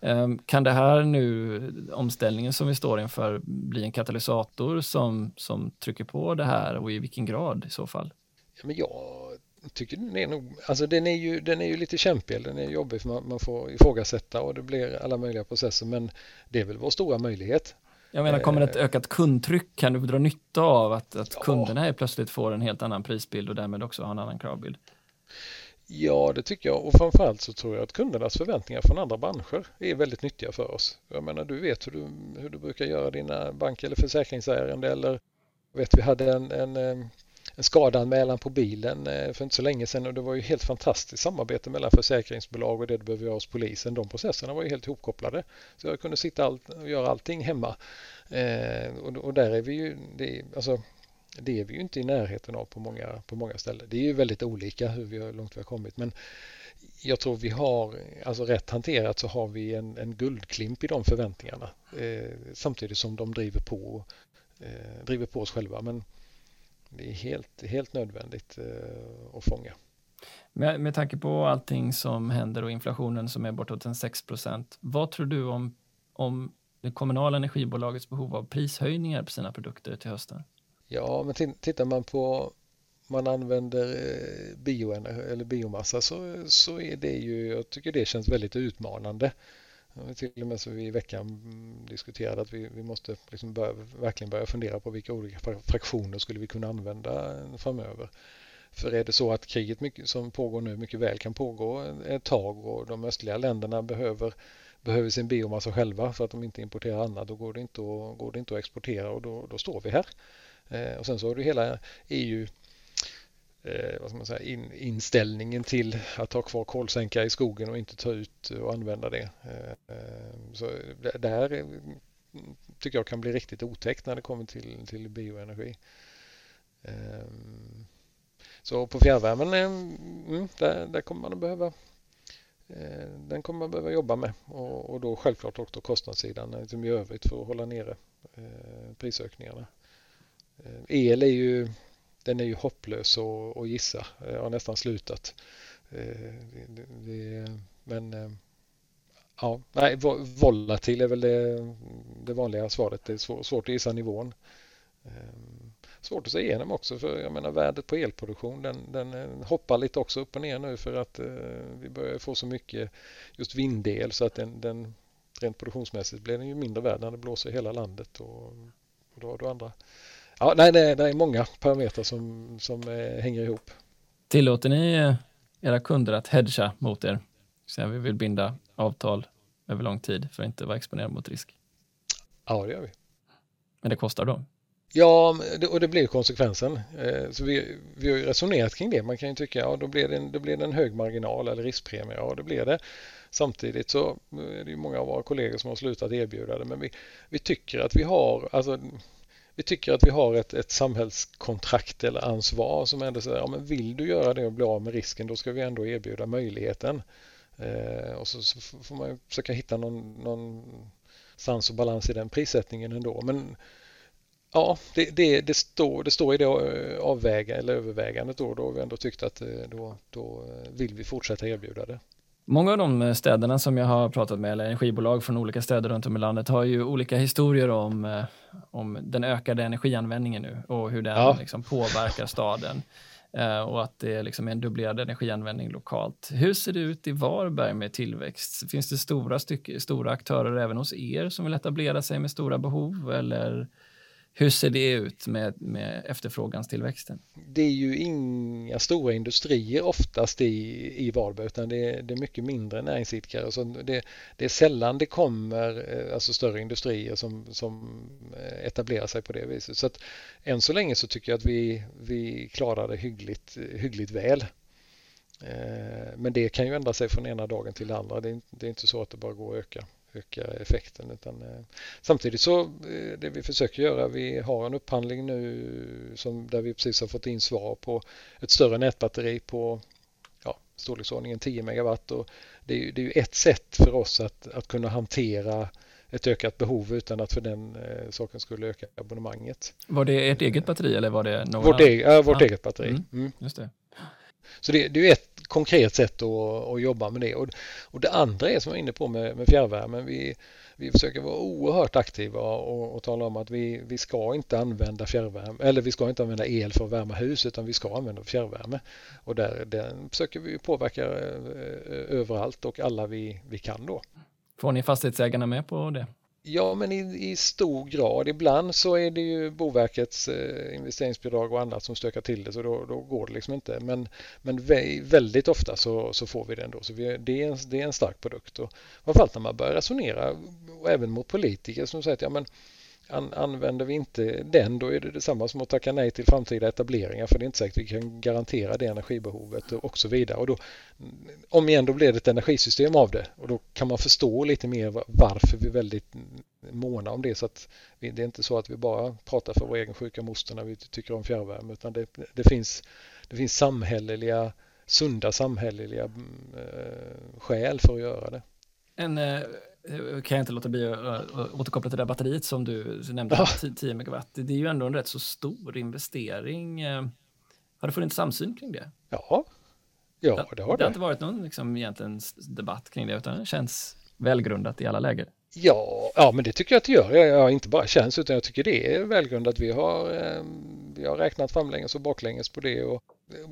A: Um, kan det här nu, omställningen som vi står inför, bli en katalysator som, som trycker på det här och i vilken grad i så fall?
B: Ja, men jag tycker den är nog, alltså den är ju, den är ju lite kämpig, den är jobbig för man, man får ifrågasätta och det blir alla möjliga processer men det är väl vår stora möjlighet.
A: Jag menar, kommer ett eh. ökat kundtryck, kan du dra nytta av att, att ja. kunderna plötsligt får en helt annan prisbild och därmed också har en annan kravbild?
B: Ja, det tycker jag och framförallt så tror jag att kundernas förväntningar från andra branscher är väldigt nyttiga för oss. Jag menar, du vet hur du, hur du brukar göra dina bank eller försäkringsärenden eller vet vi hade en, en eh, en skadanmälan på bilen eh, för inte så länge sedan och det var ju helt fantastiskt samarbete mellan försäkringsbolag och det du behöver göra hos polisen. De processerna var ju helt ihopkopplade. Så jag kunde sitta och göra allting hemma. Eh, och, och, där är vi ju, det, alltså, det är vi ju inte i närheten av på många, på många ställen. Det är ju väldigt olika hur, vi, hur långt vi har kommit. Men jag tror vi har, alltså rätt hanterat så har vi en, en guldklimp i de förväntningarna. Eh, samtidigt som de driver på, eh, driver på oss själva. Men det är helt, helt nödvändigt eh, att fånga.
A: Med, med tanke på allting som händer och inflationen som är bortåt en 6 vad tror du om, om det kommunala energibolagets behov av prishöjningar på sina produkter till hösten?
B: Ja, men tittar man på man använder eh, bioenergi eller biomassa så, så är det ju, jag tycker det känns väldigt utmanande. Till och med så vi i veckan diskuterade att vi, vi måste liksom börja, verkligen börja fundera på vilka olika fraktioner skulle vi kunna använda eh, framöver. För är det så att kriget mycket, som pågår nu mycket väl kan pågå eh, ett tag och de östliga länderna behöver, behöver sin biomassa själva för att de inte importerar annat, då går det inte att, går det inte att exportera och då, då står vi här. Eh, och sen så har du hela EU eh, vad ska man säga, in, inställningen till att ha kvar kolsänka i skogen och inte ta ut och använda det. Eh, eh så det, det här tycker jag kan bli riktigt otäckt när det kommer till, till bioenergi. Eh, så på fjärrvärmen, eh, mm, där, där kommer man att behöva eh, den kommer man behöva jobba med och, och då självklart också kostnadssidan liksom i övrigt för att hålla nere prisökningarna. El är ju den är ju hopplös att gissa. Jag har nästan slutat. Eh, det, det, men eh, ja, nej, volatil är väl det, det vanliga svaret. Det är svårt att gissa nivån. Svårt att se igenom också för jag menar värdet på elproduktion den, den hoppar lite också upp och ner nu för att vi börjar få så mycket just vindel så att den, den rent produktionsmässigt blir den ju mindre värd när det blåser i hela landet och, och då har du andra Ja, nej, det, det är många parametrar som, som eh, hänger ihop.
A: Tillåter ni eh, era kunder att hedga mot er? Så vi vill binda avtal över lång tid för att inte vara exponerad mot risk.
B: Ja, det gör vi.
A: Men det kostar då?
B: Ja, och det blir konsekvensen. Eh, så vi, vi har ju resonerat kring det. Man kan ju tycka ja, då blir det en, då blir det en hög marginal eller riskpremie. Ja, det blir det. Samtidigt så är det ju många av våra kollegor som har slutat erbjuda det. Men vi, vi tycker att vi har, alltså vi tycker att vi har ett, ett samhällskontrakt eller ansvar som ändå säger ja, men vill du göra det och bli av med risken då ska vi ändå erbjuda möjligheten. Eh, och så, så, får man försöka hitta någon, någon sans och balans i den prissättningen ändå. Men ja, det, det, det, står, det står i det eh, avväga eller övervägandet då. Då har vi ändå tyckt att eh, då, då eh, vill vi fortsätta erbjuda det.
A: Många av de städerna som jag har pratat med, eller energibolag från olika städer runt om i landet, har ju olika historier om, eh, om den ökade energianvändningen nu och hur den ja. liksom påverkar staden. Uh, och att det liksom är en dubblerad energianvändning lokalt. Hur ser det ut i Varberg med tillväxt? Finns det stora, stycke, stora aktörer även hos er som vill etablera sig med stora behov? Eller hur ser det ut med, med efterfråganstillväxten?
B: Det är ju inga stora industrier oftast i, i Varberg utan det är, det är mycket mindre näringsidkare. Så det, det, är sällan det kommer eh, alltså större industrier som, som eh, etablerar sig på det viset. Så att än så länge så tycker jag att vi, vi klarar det hyggligt, hyggligt väl. Eh, men det kan ju ändra sig från ena dagen till den andra. Det är, det är inte så att det bara går att öka öka effekten. Utan, eh, samtidigt så eh, det vi försöker göra, vi har en upphandling nu som, där vi precis har fått in svar på ett större nätbatteri på ja, storleksordningen 10 megawatt. Och det, är, det är ett sätt för oss att, att kunna hantera ett ökat behov utan att för den eh, saken skulle öka abonnemanget.
A: Var det ert eget batteri eller var det några?
B: Vårt, e äh, vårt ah. eget batteri. Mm.
A: Mm. Just det.
B: Så det, det är ett konkret sätt att, att jobba med det. Och, och det andra är som jag är inne på med, med fjärrvärmen. Vi, vi försöker vara oerhört aktiva och, och tala om att vi, vi ska inte använda fjärrvärme eller vi ska inte använda el för att värma hus utan vi ska använda fjärrvärme. Och där, den försöker vi påverka eh, eh, överallt och alla vi, vi kan då.
A: Får ni fastighetsägarna med på det?
B: Ja, men i, i stor grad. Ibland så är det ju Boverkets eh, investeringsbidrag och annat som stökar till det så då, då går det liksom inte. Men, men väldigt ofta så, så får vi det ändå. Så vi, det, är en, det är en stark produkt. Och framförallt när man börjar resonera, och även mot politiker som säger att ja, men, An, använder vi inte den då är det detsamma som att tacka nej till framtida etableringar för det är inte säkert att vi kan garantera det energibehovet och så vidare. Och då, om igen, då blir det ett energisystem av det och då kan man förstå lite mer varför vi är väldigt måna om det. Så att vi, det är inte så att vi bara pratar för vår egen sjuka moster när vi tycker om fjärrvärme utan det, det, finns, det finns samhälleliga, sunda samhälleliga mm, eh, skäl för att göra det.
A: En, eh, kan jag inte låta bli att återkoppla till det där batteriet som du nämnde, ja. 10 megawatt. Det är ju ändå en rätt så stor investering. Eh, har du funnits samsyn kring det?
B: Ja, ja det har det.
A: Det har inte varit någon liksom, egentligen debatt kring det, utan det känns välgrundat i alla läger.
B: Ja, ja, men det tycker jag att det gör. Jag, jag inte bara känns utan jag tycker det är välgrundat. Vi har, eh, vi har räknat framlänges och baklänges på det och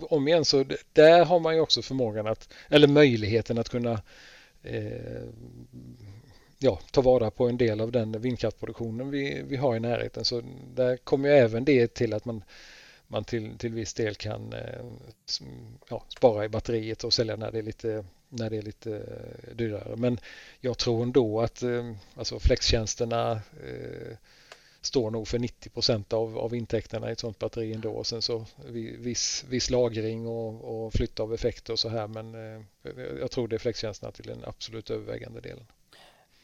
B: om igen så där har man ju också förmågan att, eller möjligheten att kunna eh, ja, ta vara på en del av den vindkraftproduktionen vi, vi har i närheten. Så där kommer ju även det till att man, man till, till viss del kan eh, ja, spara i batteriet och sälja när det är lite, när det är lite eh, dyrare. Men jag tror ändå att eh, alltså flextjänsterna eh, står nog för 90 procent av, av intäkterna i ett sånt batteri ändå. Och sen så viss, viss lagring och, och flytt av effekter och så här. Men eh, jag tror det är flextjänsterna till den absolut övervägande delen.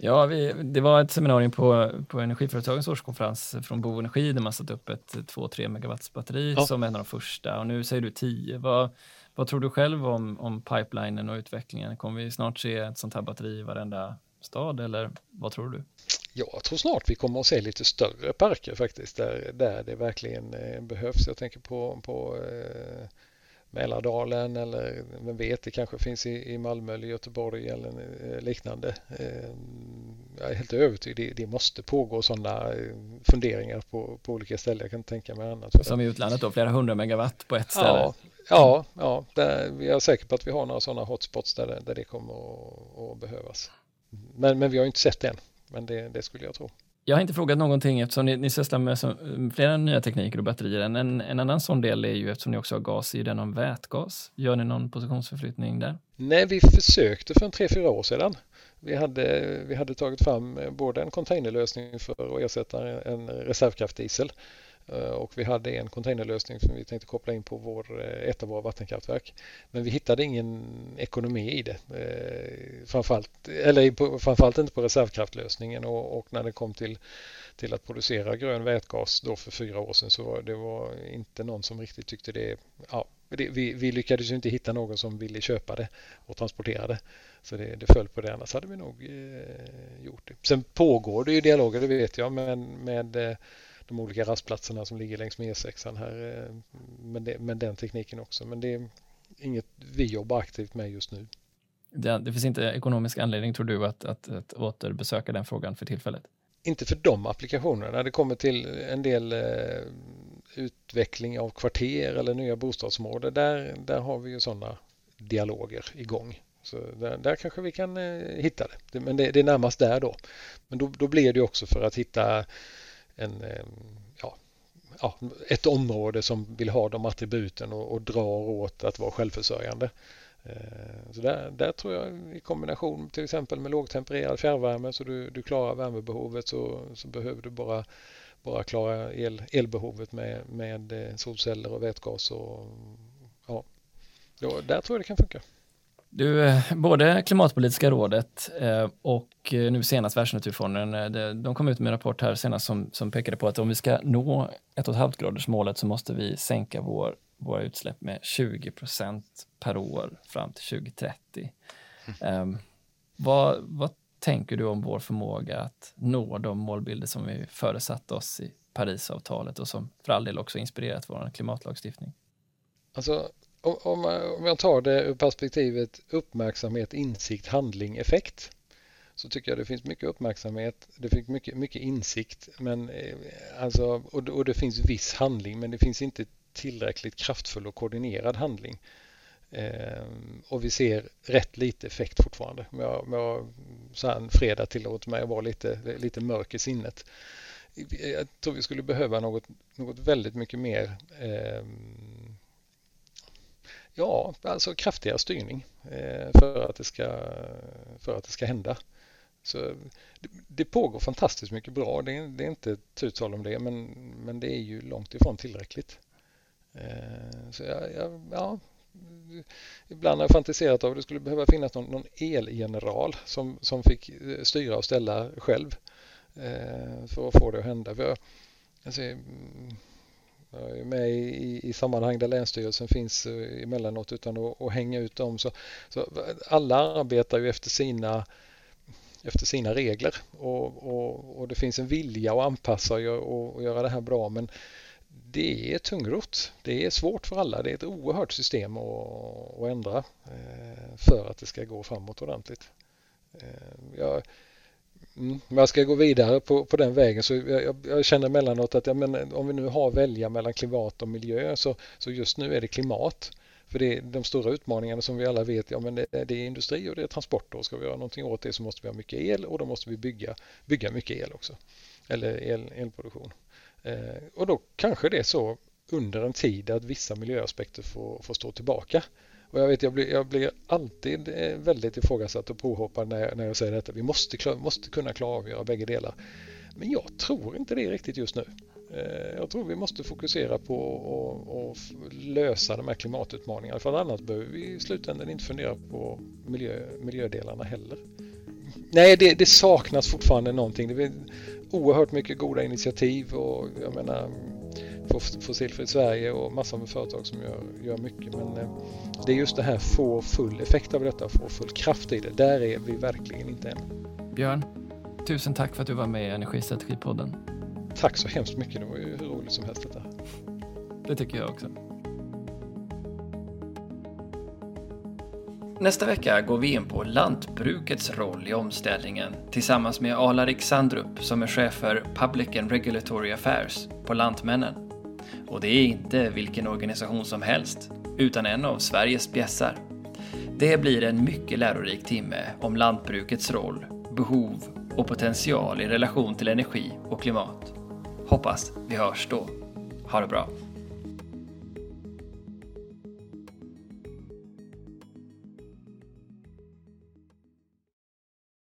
A: Ja, vi, det var ett seminarium på, på Energiföretagens årskonferens från Bo Energi där man satte upp ett 2-3 megawatts batteri ja. som en av de första och nu säger du 10. Vad, vad tror du själv om, om pipelinen och utvecklingen? Kommer vi snart se ett sånt här batteri i varenda stad eller vad tror du?
B: Jag tror snart vi kommer att se lite större parker faktiskt där, där det verkligen eh, behövs. Jag tänker på, på eh, Mälardalen eller vem vet, det kanske finns i, i Malmö eller Göteborg eller eh, liknande. Eh, jag är helt övertygad, det, det måste pågå sådana eh, funderingar på, på olika ställen. Jag kan tänka mig annat.
A: Som i utlandet då, flera hundra megawatt på ett ställe?
B: Ja, ja, ja där, jag är säker på att vi har några sådana hotspots där, där det kommer att, att behövas. Men, men vi har inte sett det än, men det, det skulle jag tro.
A: Jag har inte frågat någonting eftersom ni, ni sysslar med så, flera nya tekniker och batterier. En, en annan sån del är ju eftersom ni också har gas är den om vätgas. Gör ni någon positionsförflyttning där?
B: Nej, vi försökte för en tre, fyra år sedan. Vi hade, vi hade tagit fram både en containerlösning för att ersätta en reservkraftdiesel Eh, och vi hade en containerlösning som vi tänkte koppla in på vår, eh, ett av våra vattenkraftverk. Men vi hittade ingen ekonomi i det. Eh, framförallt, eller framförallt inte på reservkraftlösningen och, och när det kom till, till att producera grön vätgas då för fyra år sedan så var det var inte någon som riktigt tyckte det. Ja, det, vi, vi lyckades ju inte hitta någon som ville köpa det och transportera det. Så det, det föll på det, annars hade vi nog eh, gjort det. Sen pågår det ju dialoger, det vet jag, men med eh, de olika rastplatserna som ligger längs med E6 här eh, med, det, med den tekniken också. Men det är inget vi jobbar aktivt med just nu.
A: Det, det finns inte ekonomisk anledning tror du att, att, att återbesöka den frågan för tillfället?
B: Inte för de applikationerna. När det kommer till en del eh, utveckling av kvarter eller nya bostadsområden, där, där har vi ju sådana dialoger igång. Så där, där kanske vi kan eh, hitta det. Men det, det, är närmast där då. Men då, då blir det också för att hitta en, eh, ja, ja, ett område som vill ha de attributen och, och drar åt att vara självförsörjande. Eh, så där, där tror jag i kombination till exempel med lågtempererad fjärrvärme så du, du klarar värmebehovet så, så behöver du bara, bara klara el, elbehovet med, med eh, solceller och vätgas. Och, ja, där tror jag det kan funka.
A: Du, eh, både Klimatpolitiska rådet eh, och eh, nu senast Världsnaturfonden, de kom ut med en rapport här senast som, som pekade på att om vi ska nå 1,5 gradersmålet så måste vi sänka vår, våra utsläpp med 20 procent per år fram till 2030. Mm. Um, vad, vad tänker du om vår förmåga att nå de målbilder som vi föresatt oss i Parisavtalet och som för all del också inspirerat vår klimatlagstiftning?
B: Alltså, om, om jag tar det ur perspektivet uppmärksamhet, insikt, handling, effekt så tycker jag det finns mycket uppmärksamhet, det finns mycket, mycket insikt men, eh, alltså, och, och det finns viss handling men det finns inte tillräckligt kraftfull och koordinerad handling. Eh, och vi ser rätt lite effekt fortfarande. Om jag, om jag så här en fredag tillåter mig att vara lite, lite mörk i sinnet. Jag tror vi skulle behöva något, något väldigt mycket mer eh, Ja, alltså kraftigare styrning eh, för att det ska, för att det ska hända. Så det, det pågår fantastiskt mycket bra, det är, det är inte tu tal om det, men, men det är ju långt ifrån tillräckligt. Eh, så jag, jag, ja, ibland har jag fantiserat om att det skulle behöva finnas någon, någon elgeneral som, som fick eh, styra och ställa själv för att få det att hända. För jag, alltså, mm, jag är med i, i sammanhang där Länsstyrelsen finns eh, emellanåt utan att, att hänga ut dem. Så, så alla arbetar ju efter sina efter sina regler och, och, och, det finns en vilja att anpassa och, och göra det här bra men det är tungrot. Det är svårt för alla. Det är ett oerhört system att, att ändra eh, för att det ska gå framåt ordentligt. Eh, jag, mm, om jag ska gå vidare på, på den vägen så jag, jag känner emellanåt att ja, men eh, om vi nu har att välja mellan klimat och miljö så, så just nu är det klimat. För det är de stora utmaningarna som vi alla vet, ja men det, det, är industri och det är transporter och ska vi göra någonting åt det så måste vi ha mycket el och då måste vi bygga, bygga mycket el också. Eller el, elproduktion. Eh, och då kanske det är så under en tid att vissa miljöaspekter får, får stå tillbaka. Och jag, vet, jag, blir, jag blir alltid eh, väldigt ifrågasatt och påhoppad när, när jag säger detta. Vi måste, måste kunna klara av att göra bägge delar. Men jag tror inte det riktigt just nu. Eh, jag tror vi måste fokusera på att lösa de här klimatutmaningarna för annars behöver vi i slutändan inte fundera på miljö, miljödelarna heller. Nej, det, det saknas fortfarande någonting. Det är oerhört mycket goda initiativ och jag menar Fossilfritt Sverige och massor med företag som gör, gör mycket. Men eh, det är just det här få full effekt av detta, få full kraft i det. Där är vi verkligen inte än.
D: Björn, tusen tack för att du var med i Energistrategipodden.
B: Tack så hemskt mycket. Det var ju hur roligt som helst detta.
D: Det tycker jag också.
A: Nästa vecka går vi in på lantbrukets roll i omställningen tillsammans med Alarik Sandrup som är chef för Public and Regulatory Affairs på Lantmännen. Och det är inte vilken organisation som helst, utan en av Sveriges bjässar. Det blir en mycket lärorik timme om lantbrukets roll, behov och potential i relation till energi och klimat. Hoppas vi hörs då. Ha det bra!